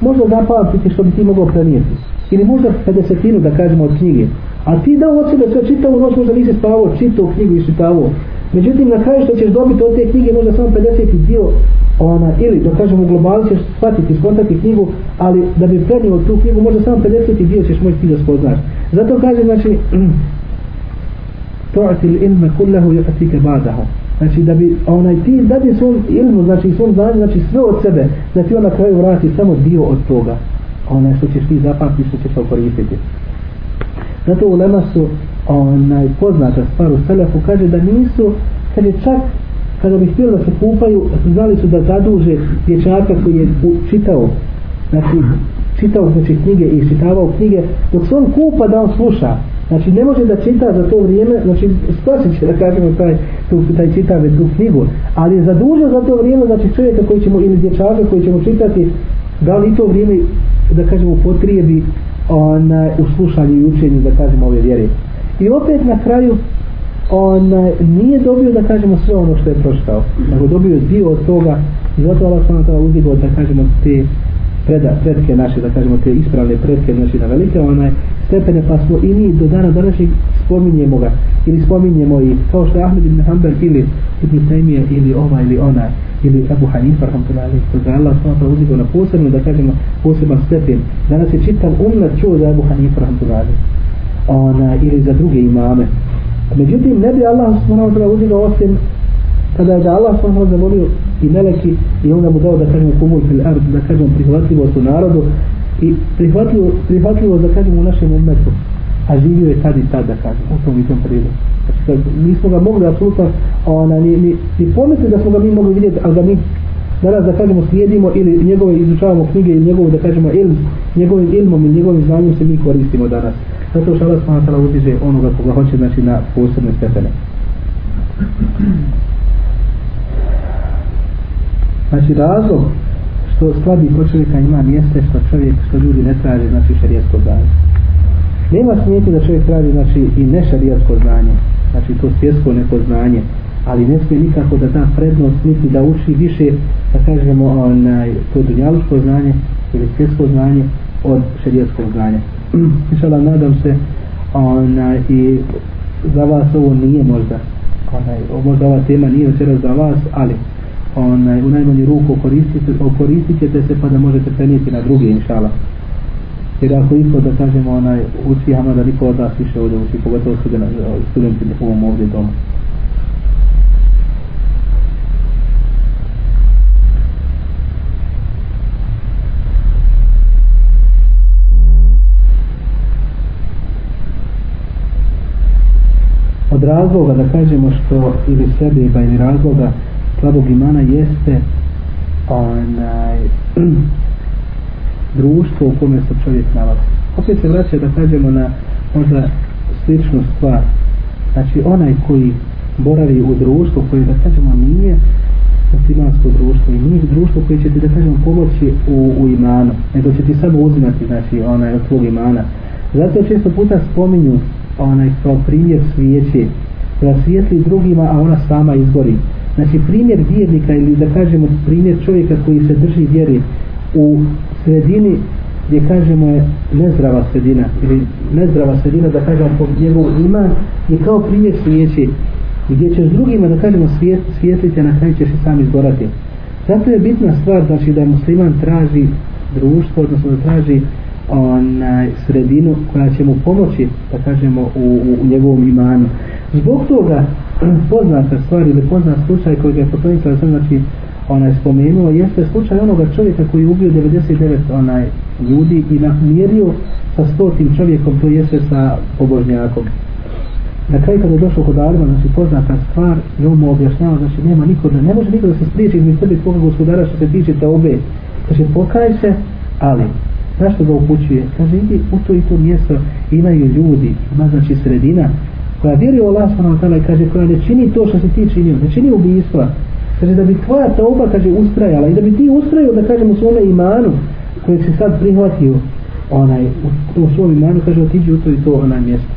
možda zapamtiti što bi ti mogao prenijeti. Ili možda desetinu da kažemo od knjige. A ti da od sebe sve čitavu noć možda nisi spavao, čitao knjigu i čitavo. Međutim, na kraju što ćeš dobiti od te knjige možda samo 50 dio ona, ili da kažemo globalno ćeš shvatiti, skontati knjigu, ali da bi prenio tu knjigu, možda samo 50 dio ćeš moći ti da spoznaš. Zato kaže, znači, to'ati ilme kullahu yatike badahu. Znači da bi onaj ti da svom ilmu, znači svom znanju, znači sve od sebe, da ti on na kraju vrati samo dio od toga. Onaj što ćeš ti zapamtiti, što ćeš koristiti. Zato u Lema su onaj poznata stvar u Selefu kaže da nisu, kad je čak kada bi htjeli da se kupaju, znali su da zaduže dječaka koji je čitao, znači, čitao znači, knjige i čitavao knjige, dok se on kupa da on sluša, znači ne može da čita za to vrijeme, znači spasit će da kažemo taj, tu, taj čitave tu knjigu, ali je zadužio za to vrijeme, znači čovjeka koji ćemo, ili dječaka koji ćemo čitati, da li to vrijeme, da kažemo, potrijebi onaj, u slušanju i učenju, da kažemo, ove vjere. I opet na kraju, onaj, nije dobio da kažemo sve ono što je pročitao nego dobio dio od toga i zato Allah sam tada uzdigao da kažemo te preda, predke naše da kažemo te ispravne predke znači na velike onaj stepene pa smo i mi do dana današnjeg spominjemo ga. Ili spominjemo i kao što je Ahmed ibn Hanbel ili Ibn Taymije ili ova ili ona ili Abu Hanifa rahmatullahi da je Allah sam uzdigao na posebno da kažemo poseban stepen. Danas je čitav umlet čuo za Abu Hanifa rahmatullahi ona ili za druge imame. Međutim, ne bi Allah subhanahu wa ta'ala osim kada je da Allah sam wa i meleki i onda mu dao da kažemo kumul fil ard, da kažemo prihvatljivo u narodu i prihvatljivo, prihvatljivo da kažemo u našem umetu. A živio je tad i tad da kažemo, u tom i tom periodu. Znači, nismo ga mogli apsolutno ona, ni, ni, ni pomisliti da smo ga mi mogli vidjeti, ali da mi danas da kažemo slijedimo ili njegove izučavamo knjige ili njegove da kažemo ilm, njegovim ilmom i njegovim znanjem se mi koristimo danas. Zato što Allah s.w.t. udiže onoga koga hoće znači na posebne stepene. Znači razlog što slabi kod čovjeka ima mjeste što čovjek, što ljudi ne traže znači šarijetsko znanje. Nema smijeti da čovjek traži znači i ne šarijetsko znanje, znači to svjetsko neko znanje, ali ne smije nikako da da prednost niti da uči više da kažemo onaj, to dunjaluško znanje ili svjetsko znanje od šarijetskog znanja. Inšala, nadam se onaj, i za vas ovo nije možda onaj, možda ova tema nije večeras za vas, ali onaj, u najmanju ruku koristite, koristit ćete se pa da možete prenijeti na druge, inšala. Jer ako isto da kažemo onaj, uči Hama da niko od vas više ovdje uči, pogotovo studenti u ovom ovdje domu. od razloga da kažemo što ili sebe pa ili razloga slabog imana jeste onaj društvo u kome se čovjek nalazi. Opet se vraća da kažemo na možda sličnu stvar. Znači onaj koji boravi u društvu koji da kažemo nije muslimansko društvo i nije društvo koje će ti da kažemo pomoći u, u imanu nego će ti samo uzimati znači onaj od tvog imana. Zato često puta spominju onaj kao primjer svijeće da svijetli drugima a ona sama izgori znači primjer vjernika ili da kažemo primjer čovjeka koji se drži vjeri u sredini gdje kažemo je nezdrava sredina ili nezdrava sredina da kažemo po njegov ima je kao primjer svijeći gdje ćeš drugima da kažemo svijet, svijetliti a na kraju ćeš i sam izgorati. Zato je bitna stvar znači da musliman traži društvo odnosno da traži onaj sredinu koja će mu pomoći da kažemo u, u, u njegovom imanu. Zbog toga poznata stvar ili poznat slučaj koji je potonica znači onaj spomenuo jeste slučaj onoga čovjeka koji je ubio 99 onaj ljudi i namjerio sa stotim čovjekom to jeste sa pobožnjakom. Na kraju kada je došao kod Alima znači poznata stvar i on mu objašnjava znači nema niko da ne može niko da se spriječi između sebe svoga gospodara što se tiče te obe. Znači pokaj se ali zašto ga upućuje? Kaže, idi u to i to mjesto, imaju ljudi, ima znači sredina, koja vjeruje u Allah s.a. i kaže, koja ne čini to što se ti činio, ne čini ubijstva. Kaže, da bi tvoja tauba, kaže, ustrajala i da bi ti ustrajao, da kažem, u svome imanu, kojeg si sad prihvatio, onaj, u, u svom imanu, kaže, otiđi u to i to onaj mjesto.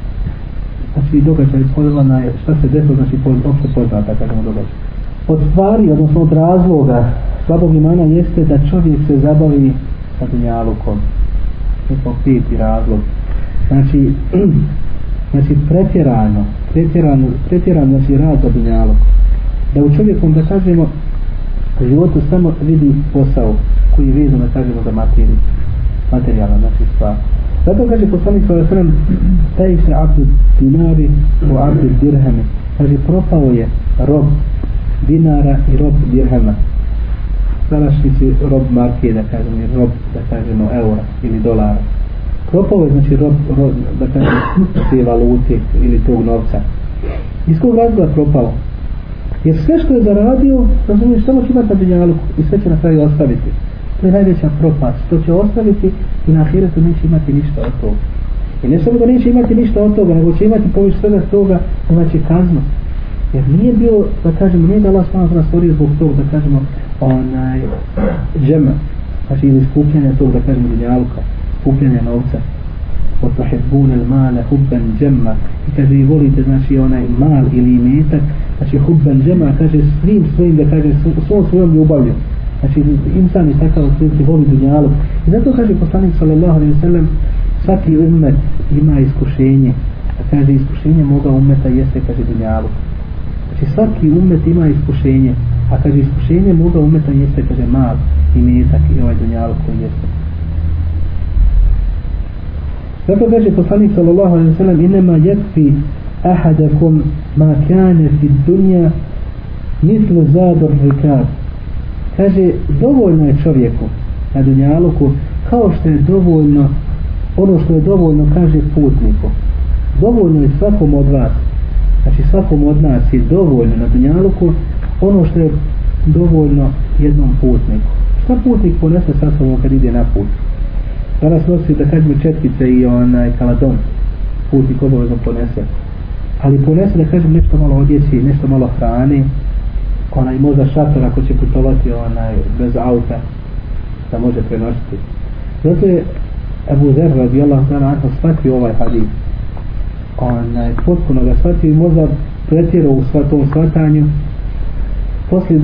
Znači, događaj podela na šta se desilo, znači, pod, opšte poznata, kažemo, događaj. Od stvari, odnosno od razloga slabog imana jeste da čovjek se zabavi sa dunjalukom. To smo peti razlog. Znači, znači pretjerano, pretjerano, pretjerano znači rad za dunjaluk. Da u čovjekom, da kažemo, životu samo vidi posao koji je vezan, da kažemo, za materiju. Materijalna, znači stvar. Zato kaže poslanik sa osram, taj se abdu dinari u abdu dirhami. Kaže, propao je rob dinara i rob dirhama današnjici rob marke, da kažemo, rob, da kažemo, eura ili dolara. Propao je, znači, rob, rob da kažemo, te valute ili tog novca. Iz kog razloga propalo? Jer sve što je zaradio, razumiješ, samo će imati na dunjalu i sve će na kraju ostaviti. To je najveća propast. To će ostaviti i na ahiretu neće imati ništa od toga. I ne samo da neće imati ništa od toga, nego će imati poviš svega toga, znači kaznu. Jer nije bio, da kažemo, nije da Allah stvarno stvorio zbog toga, da kažemo, onaj džema znači ili skupljanje tog da kažemo dunjaluka skupljanje novca. Od tuhibbun al mala hubban džema i kaže i volite znači onaj mal ili imetak znači hubban džema kaže svim svojim da kaže svom svojom ljubavlju. Znači insan je takav koji voli dunjaluk. I zato kaže poslanik sallallahu alaihi sallam svaki umet ima iskušenje. A kaže iskušenje moga umeta jeste kaže dunjaluk. Znači svaki umet ima iskušenje a kaže iskušenje muda umeta jeste kaže mal i metak i ovaj dunjalog koji jeste. Zato kaže poslanik sallallahu alaihi sallam inema yakfi ahadakum ma kane fi dunja mislu zador rikad kaže dovoljno je čovjeku na dunjaluku kao što je dovoljno ono što je dovoljno kaže putniku. Dovoljno je svakom od vas. Znači svakom od nas je dovoljno na dunjaluku ono što je dovoljno jednom putniku. Šta putnik ponese sa sobom kad ide na put? Danas nosi da kažemo četkice i onaj kaladon. Putnik obavezno ponese. Ali ponese da kažem nešto malo odjeći, nešto malo hrane, onaj možda šator ako će putovati onaj bez auta da može prenositi. Zato je Abu Zer radijallahu ta'ala anhu shvatio ovaj hadis. Onaj potpuno ga shvatio i možda pretjerao u svatom shvatanju poslije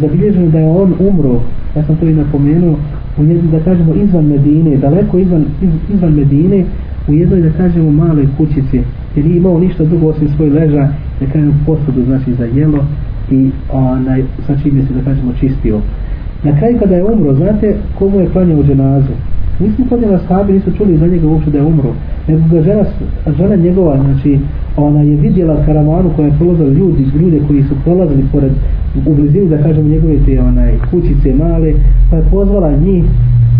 zabilježeno da je on umro, ja sam to i napomenuo, u jednoj, da kažemo, izvan Medine, daleko izvan, iz, izvan Medine, u jednoj, da kažemo, maloj kućici, jer nije imao ništa drugo osim svoj leža, da kažemo, posudu, znači, za jelo i onaj, sa čim se, da kažemo, čistio. Na kraju kada je umro, znate, komu je klanjao dženazu? Nismo njega sahabi, nisu čuli za njega uopšte da je umro. Nego ga žena, žena njegova, znači, ona je vidjela karavanu koja je prolazila ljudi, ljude koji su prolazili pored, u blizini, da kažemo, njegove te onaj, kućice male, pa je pozvala njih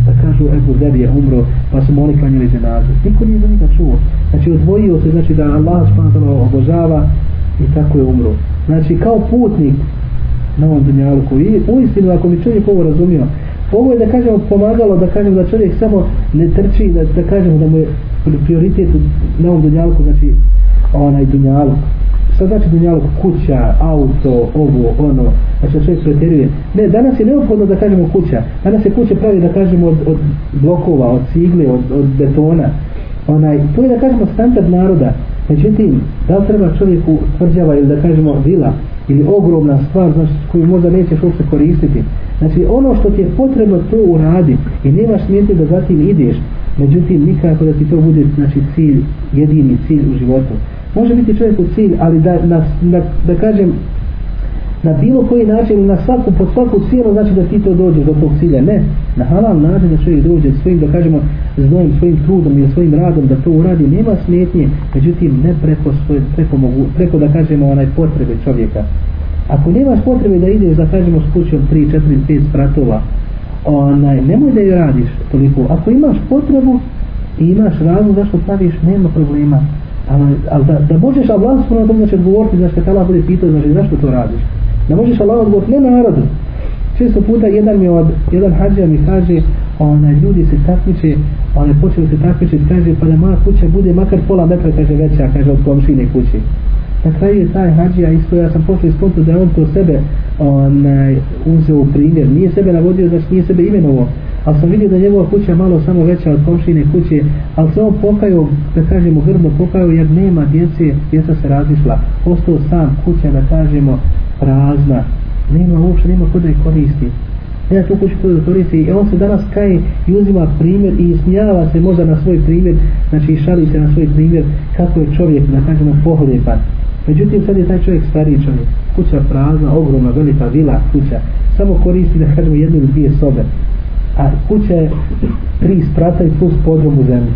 da kažu Ebu Zer je umro, pa su oni klanjali dženazu. Niko nije za njega čuo. Znači, odvojio se, znači, da Allah spantano obožava i tako je umro. Znači, kao putnik na ovom dunjalku. koji u istinu, ako mi čovjek ovo razumio, ovo je da kažemo pomagalo da kažemo da čovjek samo ne trči da, da kažemo da mu je prioritet na ovom dunjalku znači onaj dunjalku. šta znači dunjaluk? Kuća, auto, ovo, ono znači da čovjek pretjeruje ne, danas je neophodno da kažemo kuća. Danas se kuće pravi da kažemo od, od blokova od cigle, od, od betona. Onaj, to je da kažemo standard naroda. Međutim, da li treba čovjeku tvrđava ili da kažemo vila ili ogromna stvar znači, koju možda nećeš uopšte koristiti? Znači ono što ti je potrebno to uradi i nemaš smijeti da zatim ideš. Međutim nikako da ti to bude znači cilj, jedini cilj u životu. Može biti čovjek u cilj, ali da, na, na, da kažem na bilo koji način ili na svaku, pod svaku cijelu znači da ti to dođeš do tog cilja. Ne, na halal način da čovjek dođe svojim, da kažemo, znojim, svojim trudom ili svojim radom da to uradi, nema smetnje, međutim ne preko, svoje, preko, mogu, preko da kažemo onaj potrebe čovjeka. Ako nemaš potrebe da ideš da kažemo s kućom 3, 4, 5 spratova, onaj, nemoj da ju radiš toliko. Ako imaš potrebu i imaš razlog zašto praviš, nema problema. Ali, ali da, da možeš Allah s.w.t. to će odgovoriti, znači kad Allah bude pitao, znači zašto to radiš. Da možeš Allah odgovoriti, ne narodu. Često puta jedan mi od, jedan hađa mi kaže, onaj, ljudi se takmiče, onaj, počeli se takmiče, kaže, pa da moja kuća bude makar pola metra, kaže, veća, kaže, od komšine kuće na kraju je taj hađija isto, ja sam poslije skonto da on to sebe onaj, uzeo u primjer, nije sebe navodio, znači nije sebe imenovo, ali sam vidio da njegova kuća malo samo veća od komšine kuće, ali se on pokajao, da kažemo grdno pokajao, jer nema djece, djeca se razišla, ostao sam kuća, da kažemo, prazna, nema uopšte, nema kod da je koristi. Ja tu kuću koju koristi i on se danas kaje i uzima primjer i smijava se možda na svoj primjer, znači šali se na svoj primjer kako je čovjek, da kažemo, pohlepan. Međutim, sad je taj čovjek stariji čovjek. Kuća prazna, ogromna, velika vila, kuća. Samo koristi da kažemo jednu ili dvije sobe. A kuća je tri sprata i plus podrom u zemlji.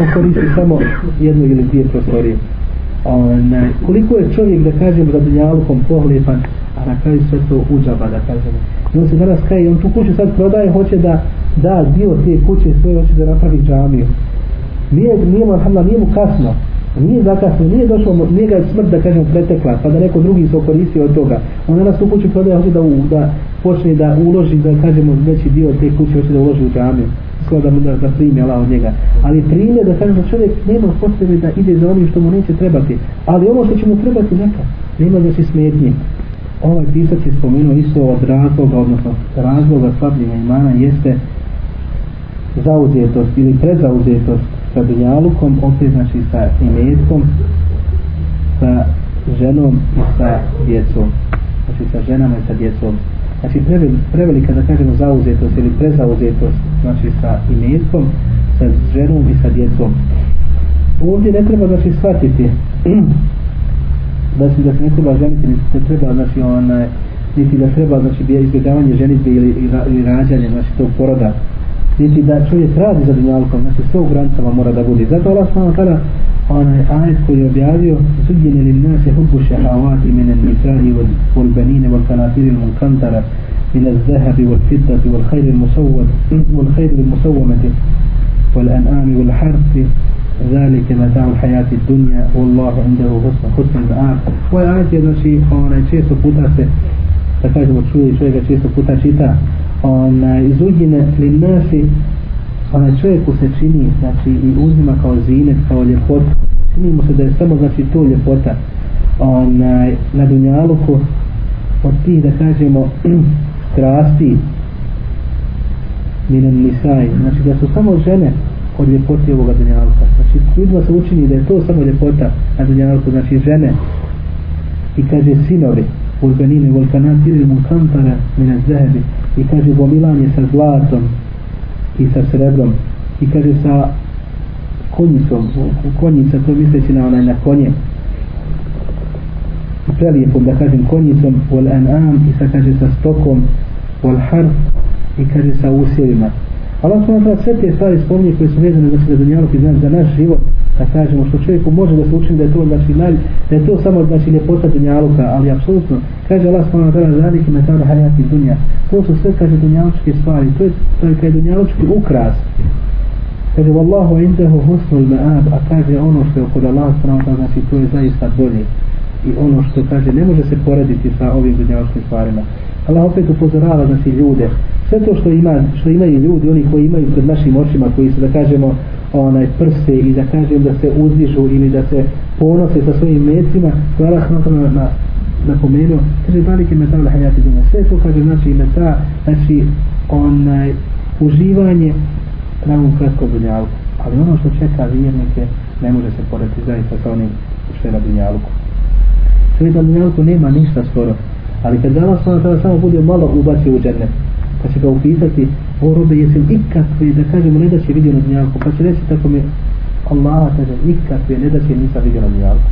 On koristi samo jednu ili dvije prostorije. Onaj, koliko je čovjek da kažem, da dunjalukom pohlepan, a na kraju sve to uđaba da kažemo. I on se danas kaje, on tu kuću sad prodaje, hoće da da dio te kuće svoje, hoće da napravi džamiju. Nije, nije, nije, nije mu kasno, nije zakasno, nije došlo, nije ga smrt da kažem pretekla, pa da neko drugi se okoristio od toga. On nas u kuću prodaje, hoće da, u, da počne da uloži, da kažemo veći dio te kuće, hoće da uloži u džamiju. Skoro da, da, da primi Allah od njega. Ali prime da kažemo čovjek nema potrebe da ide za onim što mu neće trebati. Ali ono što će mu trebati neka, nema da se smetnje. Ovaj pisac je spomenuo isto od razloga, odnosno razloga slabljenja imana jeste zauzetost ili prezauzetost sa dunjalukom, opet znači sa imetkom, sa ženom i sa djecom. Znači sa ženama i sa djecom. Znači prevelika da kažemo zauzetost ili prezauzetost, znači sa imetkom, sa ženom i sa djecom. Ovdje ne treba znači shvatiti da se da se ne treba ženiti, ne treba znači onaj niti da treba znači bi izbjegavanje ženitbe ili, ili, ili rađanje znači tog poroda niti da čovjek radi za dunjalkom, znači sve u granicama mora da bude. Zato Allah s.w.t. kada onaj ajet koji je objavio suđenje li nas je hubbu šehavati mene nisari wal banine wal kanatiri wal kantara من الذهب والفضة والخير المسوم والخير المسومة والأنعام والحرث ذلك متاع الحياة الدنيا والله عنده حسن حسن المآب وآيات يدنشي خوانا چه سپوتا se da kažemo čuje čovjek ga često puta čita onaj zudjine linnasi onaj čovjeku se čini znači i uzima kao zinet kao ljepotu. Čini mu se da je samo znači to ljepota onaj na dunjaluku od tih da kažemo strasti minan nisaj znači da su samo žene od ljepoti ovoga dunjaluka. Znači ljudima se učini da je to samo ljepota na dunjaluku. Znači žene i kaže sinovi ulbenine volkanatiri munkantara mine zehebi i kaže gomilanje sa zlatom i sa srebrom. I kaže sa konjicom konjica to misleći na onaj na konje. Prelijepom da kažem konjicom wal an'am i sa kaže sa stokom wal harf i kaže sa usjevima. Allah subhanahu sve te stvari spominje koje su vezane znači za dunjalog i za naš život da kažemo što čovjeku može da se učini da je to znači naj, da je to samo znači ljepota dunjaluka ali apsolutno kaže Allah subhanahu wa ta'ala zalike metara hayati dunja to su sve kaže dunjalučke stvari. To je to je kaže dunjalučki ukras. Kaže wallahu indahu husnul ma'ab. A kaže ono što je kod Allah subhanahu wa ta'ala znači to je zaista bolje. I ono što kaže ne može se porediti sa ovim dunjalučkim stvarima. Allah opet upozorava znači ljude. Sve to što ima što imaju ljudi oni koji imaju pred našim očima koji su da kažemo onaj prste i da kažem da se uzdižu ili da se ponose sa svojim mecima to Allah na, na, napomenuo kaže balike metal na hajati duna sve to kaže znači meta znači onaj uživanje na ovom kratkom dunjalku. Ali ono što čeka vjernike ne može se porediti zaista sa onim što je na dunjalku. Sve na dunjalku nema ništa skoro ali kad Allah samo bude malo ubacio u džennet pa će ga upisati o robe jesam ikakve da kažemo ne da će vidio na dnjavku, pa će reći tako mi Allah kaže nikakve ne da će nisam vidio na dnjavku.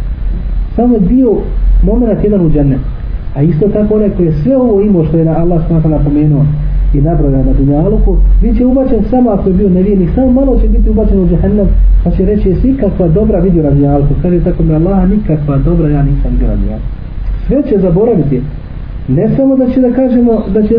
samo dio moment jedan u džennet. A isto tako onaj koji je sve ovo imao što je na Allah smata napomenuo i nabrojao na dunjaluku bit će ubačen samo ako je bio nevijenik samo malo će biti ubačen u džehennem pa će reći jesi ikakva dobra vidio na dunjaluku kaže tako mi Allah nikakva dobra ja nisam vidio na dunjaluku sve će zaboraviti ne samo da će da kažemo da će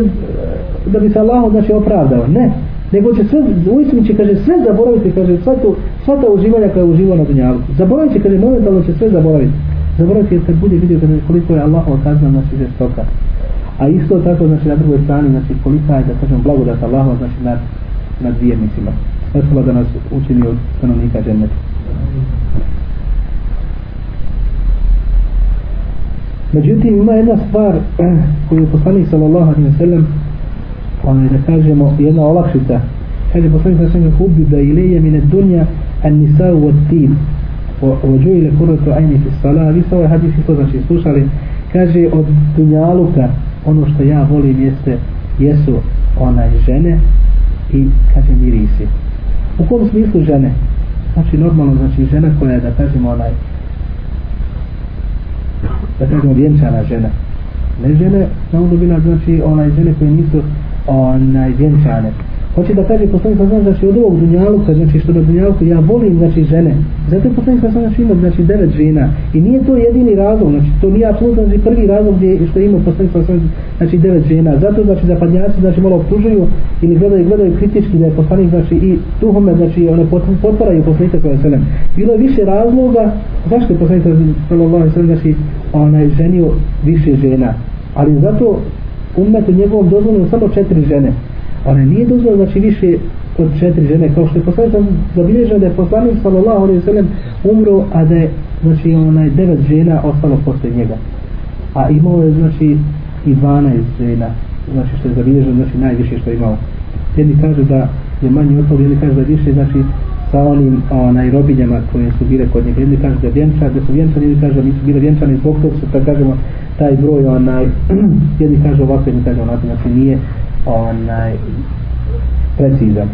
da bi se Allah znači opravdao ne. Nego će sve uistinu će kaže sve zaboraviti kaže sva to sva ta uživanja koja je uživao na dunjalu. Zaboravit će kaže momentalno će sve zaboraviti. Zaboraviti jer kad bude vidio kaže koliko je Allahova kazna znači žestoka a isto tako znači na drugoj strani znači kolika je da kažem blagodat Allahova znači nad nad vjernicima. Osvala da nas učini od stanovnika dženneta. Međutim, ima jedna stvar eh, koju je poslanik sallallahu alaihi wa sallam onaj da kažemo jedna olakšica. Kaže poslanik sallallahu alaihi wa sallam hubbi da ilije mine dunja an nisau od tim ođu ile kuratu ajni fi sala vi sa ovaj hadis isto znači slušali. Kaže od dunjaluka ono što ja volim jeste jesu onaj žene i kaže mirisi. U kom smislu žene? Znači normalno znači žena koja je da kažemo onaj da kažemo vjenčana žena. Ne žene na ono bila znači onaj žene koje nisu onaj vjenčane hoće da kaže poslanik sallallahu znači, od ovog dunjaluka znači što na dunjaluku ja volim znači žene. Zato je poslanik sa znači ima znači devet žena. I nije to jedini razlog znači to nije apsolutno znači prvi razlog gdje što ima poslanik sa znači devet žena. Zato znači zapadnjaci znači malo optužuju ili gledaju gledaju kritički da je poslanik znači i tuhome znači one potvaraju poslanika sa znači bilo je više razloga zašto je poslanik sa znači onaj ženio više žena. Ali zato umetu njegovom dozvoljeno samo četiri žene one nije dozvoljeno znači više od četiri žene kao što je poslanik zabilježeno da je poslanik sallallahu alaihi sallam umro a da je znači onaj devet žena ostalo posle njega. A imao je znači i 12 žena znači što je zabilježeno znači najviše što je imao. Jedni kažu da je manji ostalo jedni kažu da više znači sa onim onaj robinjama koje su bile kod njega. Jedni kažu da je da su vjenčani jedni kažu da nisu bile vjenčani zbog toga su da kažemo taj broj onaj jedni kažu ovako jedni kažu onako znači nije onaj precizan.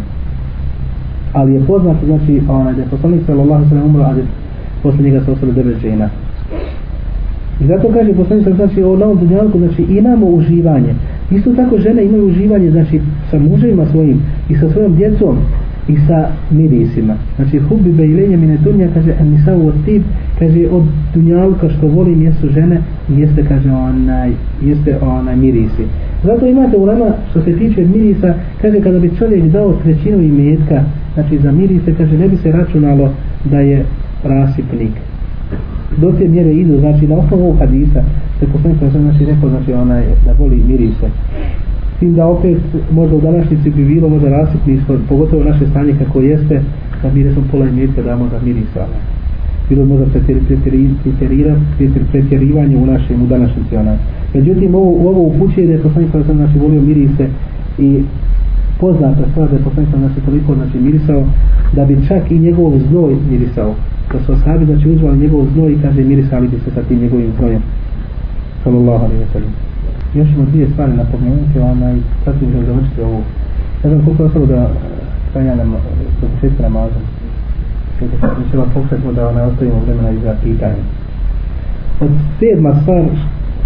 Ali je poznato znači onaj da je poslanik sallallahu sallam umro a da posle njega se ostale devet žena. I zato kaže poslanik sallallahu znači o novom dunjalku znači imamo uživanje. Isto tako žene imaju uživanje znači sa muževima svojim i sa svojom djecom i sa mirisima. Znači, hubi bejlenje mine dunja, kaže, en nisa u otib, kaže, od dunjalka što volim jesu žene, jeste, kaže, onaj, jeste onaj mirisi. Zato imate ulema, što se tiče mirisa, kaže, kada bi čovjek dao trećinu imetka, znači, za mirise, kaže, ne bi se računalo da je rasipnik. do te mjere idu, znači na osnovu hadisa, se poslanik sa znači rekao, znači onaj, da voli mirise. S tim da opet, možda u današnjici bi bilo možda rasipni ishod, pogotovo naše stanje kako jeste, da mi recimo pola imetka damo da mirisa. Bilo možda pretjerivanje u našem, u današnjici onaj. Međutim, ovo, ovo upućuje da je poslanik sa znači volio mirise i poznata stvar da je poslanik sa znači toliko znači mirisao da bi čak i njegov znoj mirisao da su ashabi znači uzvali njegov znoj i kaže mirisali bi se sa tim njegovim znojem sallallahu alaihi wa sallam Znači, još ćemo dvije stvari napomenuti ona i sad ćemo završiti ovu. Ne znam koliko je ostalo da stanja nam do početka namaza. Mi ćemo pokušati da ona ostavimo vremena i za pitanje. Od sedma stvar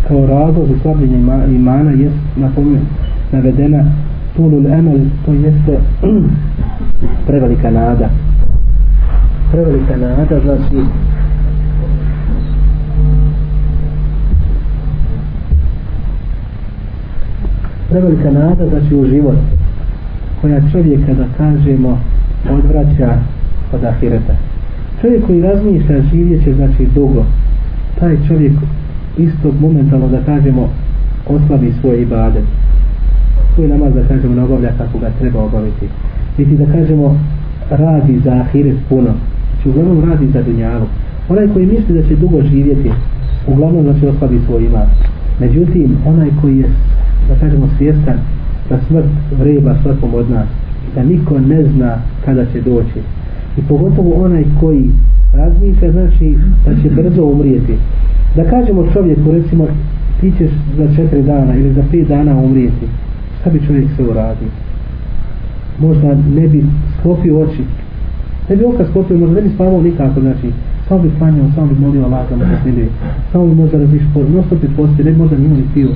kao razlog za slabljenje imana je napomen, navedena tulul emel to jeste prevelika nada. Prevelika nada znači prevelika nada znači u život koja čovjeka da kažemo odvraća od ahireta. Čovjek koji razmišlja živjet će znači dugo. Taj čovjek istog momentalno da kažemo oslabi svoj ibadet. Svoj namaz da kažemo ne obavlja kako ga treba obaviti. Niti da kažemo radi za ahiret puno. Znači uglavnom radi za dunjavu onaj koji misli da će dugo živjeti uglavnom znači oslabi svoj iman. Međutim onaj koji je da kažemo svjestan da smrt vreba svakom od nas da niko ne zna kada će doći. I pogotovo onaj koji razmišlja znači da će brzo umrijeti. Da kažemo čovjeku recimo ti ćeš za četiri dana ili za pet dana umrijeti šta bi čovjek sve uradio? Možda ne bi sklopio oči. Ne bi oka sklopio možda ne bi spavao nikako znači samo bi klanjao, samo bi molio Allah da mu se smilije samo bi možda razmišljao no bi postio ne bi možda nimo ni pio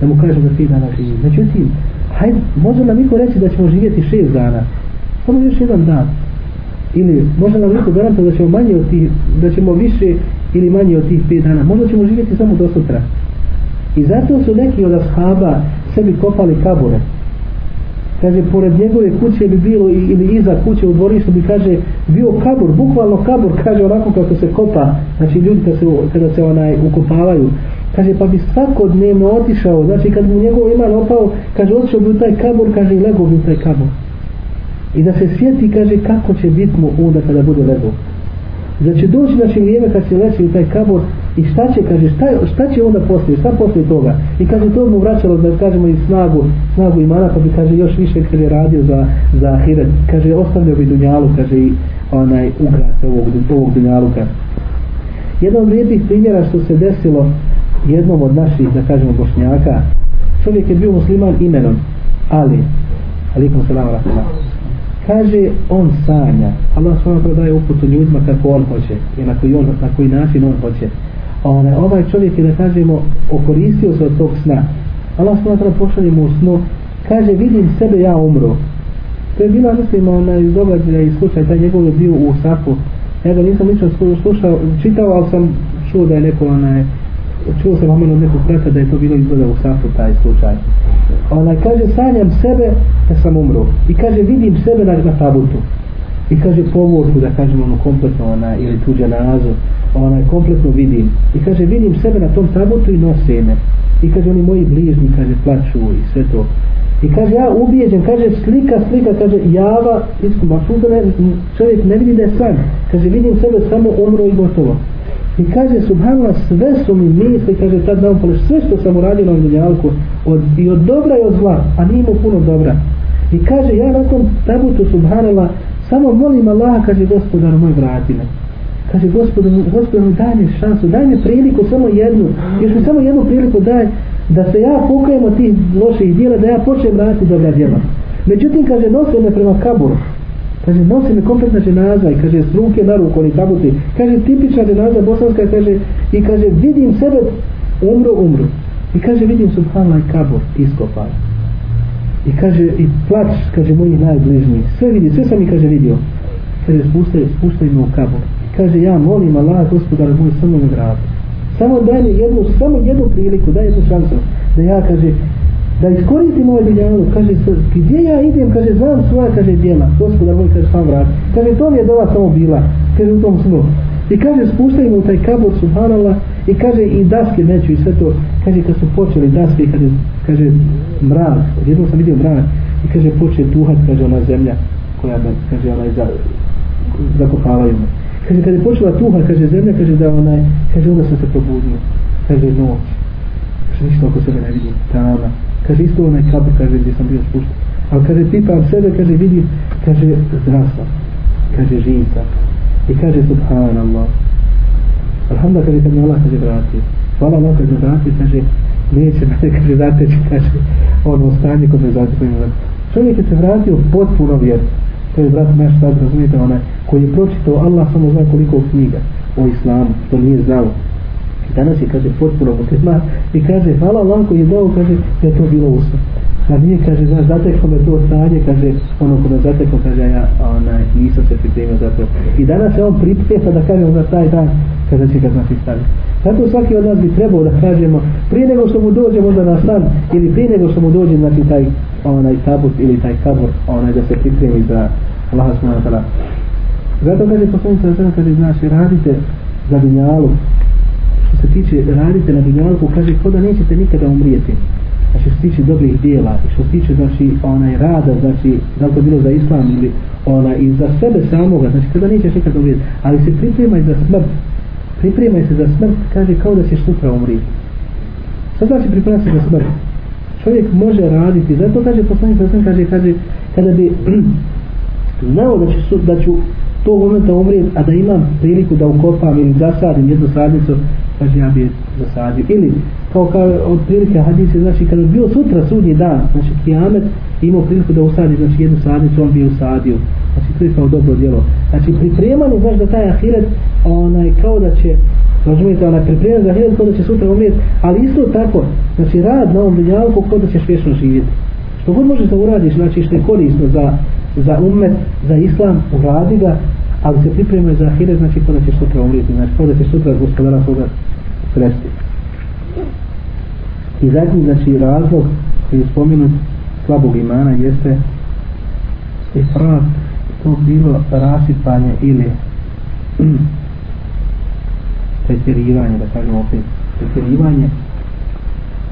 da mu kaže da pet dana živi. Međutim, hajde, može nam niko reći da ćemo živjeti šest dana? Samo još jedan dan. Ili može nam niko garanta da ćemo manje od tih da ćemo više ili manje od tih pet dana? Možda ćemo živjeti samo do sutra. I zato su neki od ashaba sebi kopali kabure. Kaže pored njegove kuće bi bilo ili iza kuće u dvorištu bi kaže bio kabur, bukvalno kabur kaže onako kako se kopa. Znači ljudi kada se, kada se onaj ukopavaju kaže pa bi svakodnevno otišao znači kad mu njegov iman opao kaže otišao bi u taj kabur kaže i lego bi u taj kabur i da se sjeti kaže kako će biti mu onda kada bude lego da znači, će doći znači, vrijeme kad se leći u taj kabor i šta će, kaže, šta, šta će onda poslije, šta poslije toga? I kaže, to mu vraćalo da kažemo i snagu snagu imana, pa bi kaže, još više kaže, radio za, za ahiret, kaže, ostavljao bi dunjalu, kaže, i onaj ugras ovog, ovog dunjaluka. Jedan od primjera što se desilo jednom od naših, da kažemo, bošnjaka. Čovjek je bio musliman imenom Ali, alikom salama rahmatullahi kaže on sanja. Allah svojom prodaje uputu ljudima kako on hoće i na koji, on, na koji način on hoće. One, ovaj čovjek je da kažemo okoristio se od tog sna. Allah svojom prodaje pošalje mu u snu kaže vidim sebe ja umru. To je bila mislim onaj događaj i slučaj taj njegov je bio u safu ja ga nisam lično slušao čitao ali sam čuo da je neko onaj čuo sam vam od nekog brata da je to bilo izgleda u safu taj slučaj. Ona kaže sanjam sebe da sam umro. I kaže vidim sebe na, na tabutu. I kaže povorku da kažem ono kompletno ona ili tuđa nazo ona kompletno vidim. I kaže vidim sebe na tom tabutu i nose me. I kaže oni moji bližni kaže plaću i sve to. I kaže ja ubijeđen kaže slika slika kaže java iskom apsolutno čovjek ne vidi da je san. Kaže vidim sebe samo umro i gotovo. I kaže, subhanallah, sve su mi misli, kaže, tad na upale, sve što sam uradio na dunjalku, od, i od dobra i od zla, a nije mu puno dobra. I kaže, ja na tom tabutu, subhanallah, samo molim Allaha, kaže, gospodar moj, vrati me. Kaže, gospodar, gospodar, daj mi šansu, daj mi priliku, samo jednu, još mi samo jednu priliku daj, da se ja pokajem od tih loših djela, da ja počnem raditi dobra djela. Međutim, kaže, nosim me prema kaburu kaže nosi me kompletna dženaza i kaže s ruke na ruku oni tabuti kaže tipična dženaza bosanska kaže i kaže vidim sebe umro umro i kaže vidim subhanallah kabor iskopan i kaže i plač, kaže moji najbližniji. Sve vidi sve sam i kaže vidio. Kaže spustaj, spustaj me u kabor i kaže ja molim Allah gospodar moj samo me vrati. Samo daj mi jednu samo jednu priliku daj jednu šansu. Da ja kaže da iskoristim ovaj dunjalu, kaže, gdje ja idem, kaže, znam svoja, kaže, djela, gospoda moj, kaže, sam vrat, kaže, to mi je dova samo bila, kaže, u tom snu, I kaže, spuštaj mu taj kabor, subhanallah, i kaže, i daske neću, i sve to, kaže, kad su počeli daske, i kaže, kaže, mrak, jednom sam vidio mrak, i kaže, poče tuhat, kaže, ona zemlja, koja me, kaže, onaj, za, zakopavaju me. Kaže, kad je počela tuha, kaže, zemlja, kaže, da onaj, kaže, onda sam se probudio. Kaže, noć. Kaže, ništa oko sebe ne vidim, tama. Kaže, isto onaj kabor, kaže, gdje sam bio spušten. Ali kaže, pipam sebe, kaže, vidim, kaže, zdrasa. Kaže, živca. I kaže, subhanallah. Alhamdulillah, kaže, kad mi Allah, kaže, vratio. Hvala Allah, kaže, vratio, kaže, neće me, kaže, zateći, kaže, ono stanje kod me zateći. Čovjek je se vratio potpuno vjerno to je brat naš sad razumijete onaj koji je pročitao Allah samo zna koliko knjiga o islamu što nije znao danas je kaže potpuno musliman i kaže hvala Allah koji je dao kaže da je to bilo usta a nije kaže znaš zateklo me to stanje kaže ono ko me zateklo kaže ja onaj nisam se pripremio za to. I danas se on priprema da kaže, za taj dan kada će ga znati staviti. Zato svaki od nas bi trebao da kažemo prije nego što mu dođe možda na stan ili prije nego što mu dođe znači taj onaj tabut ili taj kabor onaj da se pripremi za Allah subhanahu wa ta'ala. Zato kaže poslanica da kaže znači radite za dunjalu se tiče radite na dunjalku, kaže ko da nećete nikada umrijeti. A što se tiče dobrih dijela i što se tiče znači onaj rada znači da li to bilo za islam ili ona i za sebe samoga znači kada nećeš nikada umrijeti. Ali se pripremaj za smrt. Pripremaj se za smrt kaže kao da ćeš sutra umrijeti. Sad znači pripremaj se za smrt? Čovjek može raditi zato kaže poslanik sam kaže kaže kada bi znao da ću da ću tog momenta umrijeti a da imam priliku da ukopam ili zasadim jednu sadnicu kaže ja bi zasadio. Ili kao kao od prilike hadise znači kada bi bio sutra sudnji dan znači kijamet imao priliku da usadi znači jednu sadnicu on bi usadio. Znači to je kao dobro djelo. Znači pripremano znači da taj ahiret onaj kao da će razumijete, onaj priprema za hiljad kod da će sutra umrijeti, ali isto tako, znači rad na ovom dunjalku kod da ćeš vječno živjeti. Što god možeš da uradiš, znači što je korisno za, za umet, za islam, uradi ga, ali se pripremuje za ahire, znači kada da ćeš sutra umrijeti, znači kod da ćeš sutra gospodara svoga sresti. I zadnji, znači, razlog koji je spomenut slabog imana jeste ifrat, to bilo rasipanje ili pretjerivanje, da kažemo opet, pretjerivanje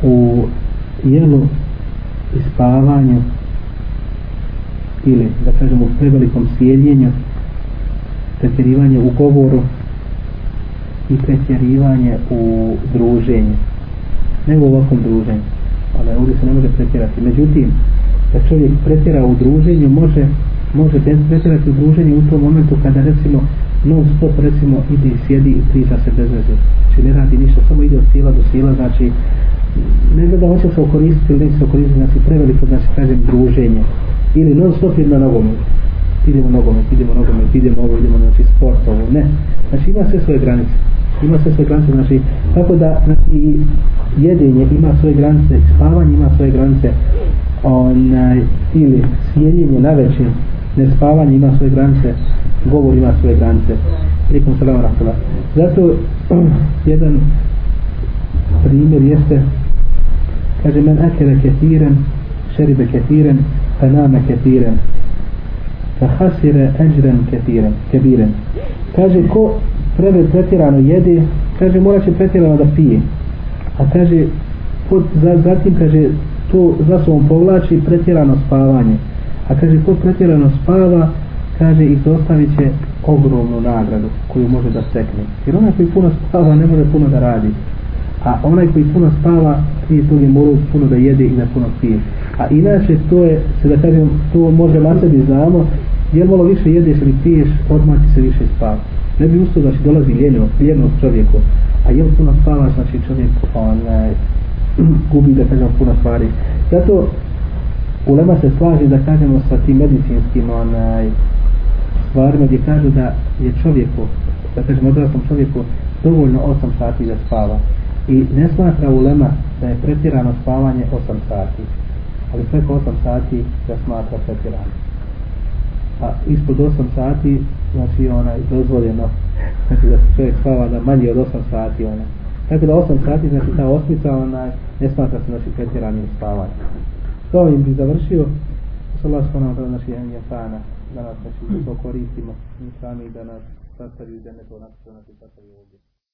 u jelu i spavanju ili da kažemo u prevelikom sjedjenju pretjerivanje u govoru i pretjerivanje u druženju. Ne u ovakvom druženju ali ovdje se ne može pretjerati. Međutim da čovjek pretjera u druženju može može pretjerati u druženju u tom momentu kada recimo non stop recimo ide i sjedi i priča se bez veze. Znači ne radi ništa samo ide od sila do sila znači ne gleda hoće se okoristiti ili neće se okoristiti znači preveliko znači kažem druženje. Ili non stop jedna nogomet idemo nogomet, idemo nogomet, idemo ovo, idemo znači sport ovo, ne. Znači ima sve svoje granice ima sve svoje granice znači tako da znači, i jedenje ima svoje granice spavanje ima svoje granice onaj, ili sjedjenje na večer nespavanje ima svoje granice govor ima svoje granice. Likom salam rahmatullahi. zato jedan primjer jeste kaže men akele ketiren, šeribe ketiren, fa ketiren, kethiren fa hasire eđren kebiren kaže ko preve pretjerano jede kaže mora će pretjerano da pije a kaže pod, za, zatim kaže to za sobom povlači pretjerano spavanje a kaže ko pretjerano spava kaže i dostavit će ogromnu nagradu koju može da stekne. Jer onaj koji puno spava ne može puno da radi. A onaj koji puno spava prije toga je morao puno da jede i da puno pije. A inače to je, se da kažem, to može na sebi znamo, jer malo više jedeš ili piješ, odmah ti se više spava. Ne bi ustao da će dolazi ljeno, ljeno čovjeku. A jel puno spava, znači čovjek onaj, gubi da kažem puno stvari. Zato Ulema se slaže da kažemo sa tim medicinskim onaj, stvarima gdje kažu da je čovjeku, da kažemo odraslom čovjeku, dovoljno 8 sati da spava. I ne smatra ulema da je pretjerano spavanje 8 sati. Ali preko 8 sati da smatra pretirano. A ispod 8 sati, znači onaj dozvoljeno, znači da čovjek spava na manje od 8 sati onaj. Tako da 8 sati, znači ta osmica onaj, ne smatra se znači pretiranim spavanjem. To im bi završio. Sallallahu alejhi ve sellem znači je fana da nas znači to koristimo mi sami da nas sastavi da ne to nas sastavi ovdje.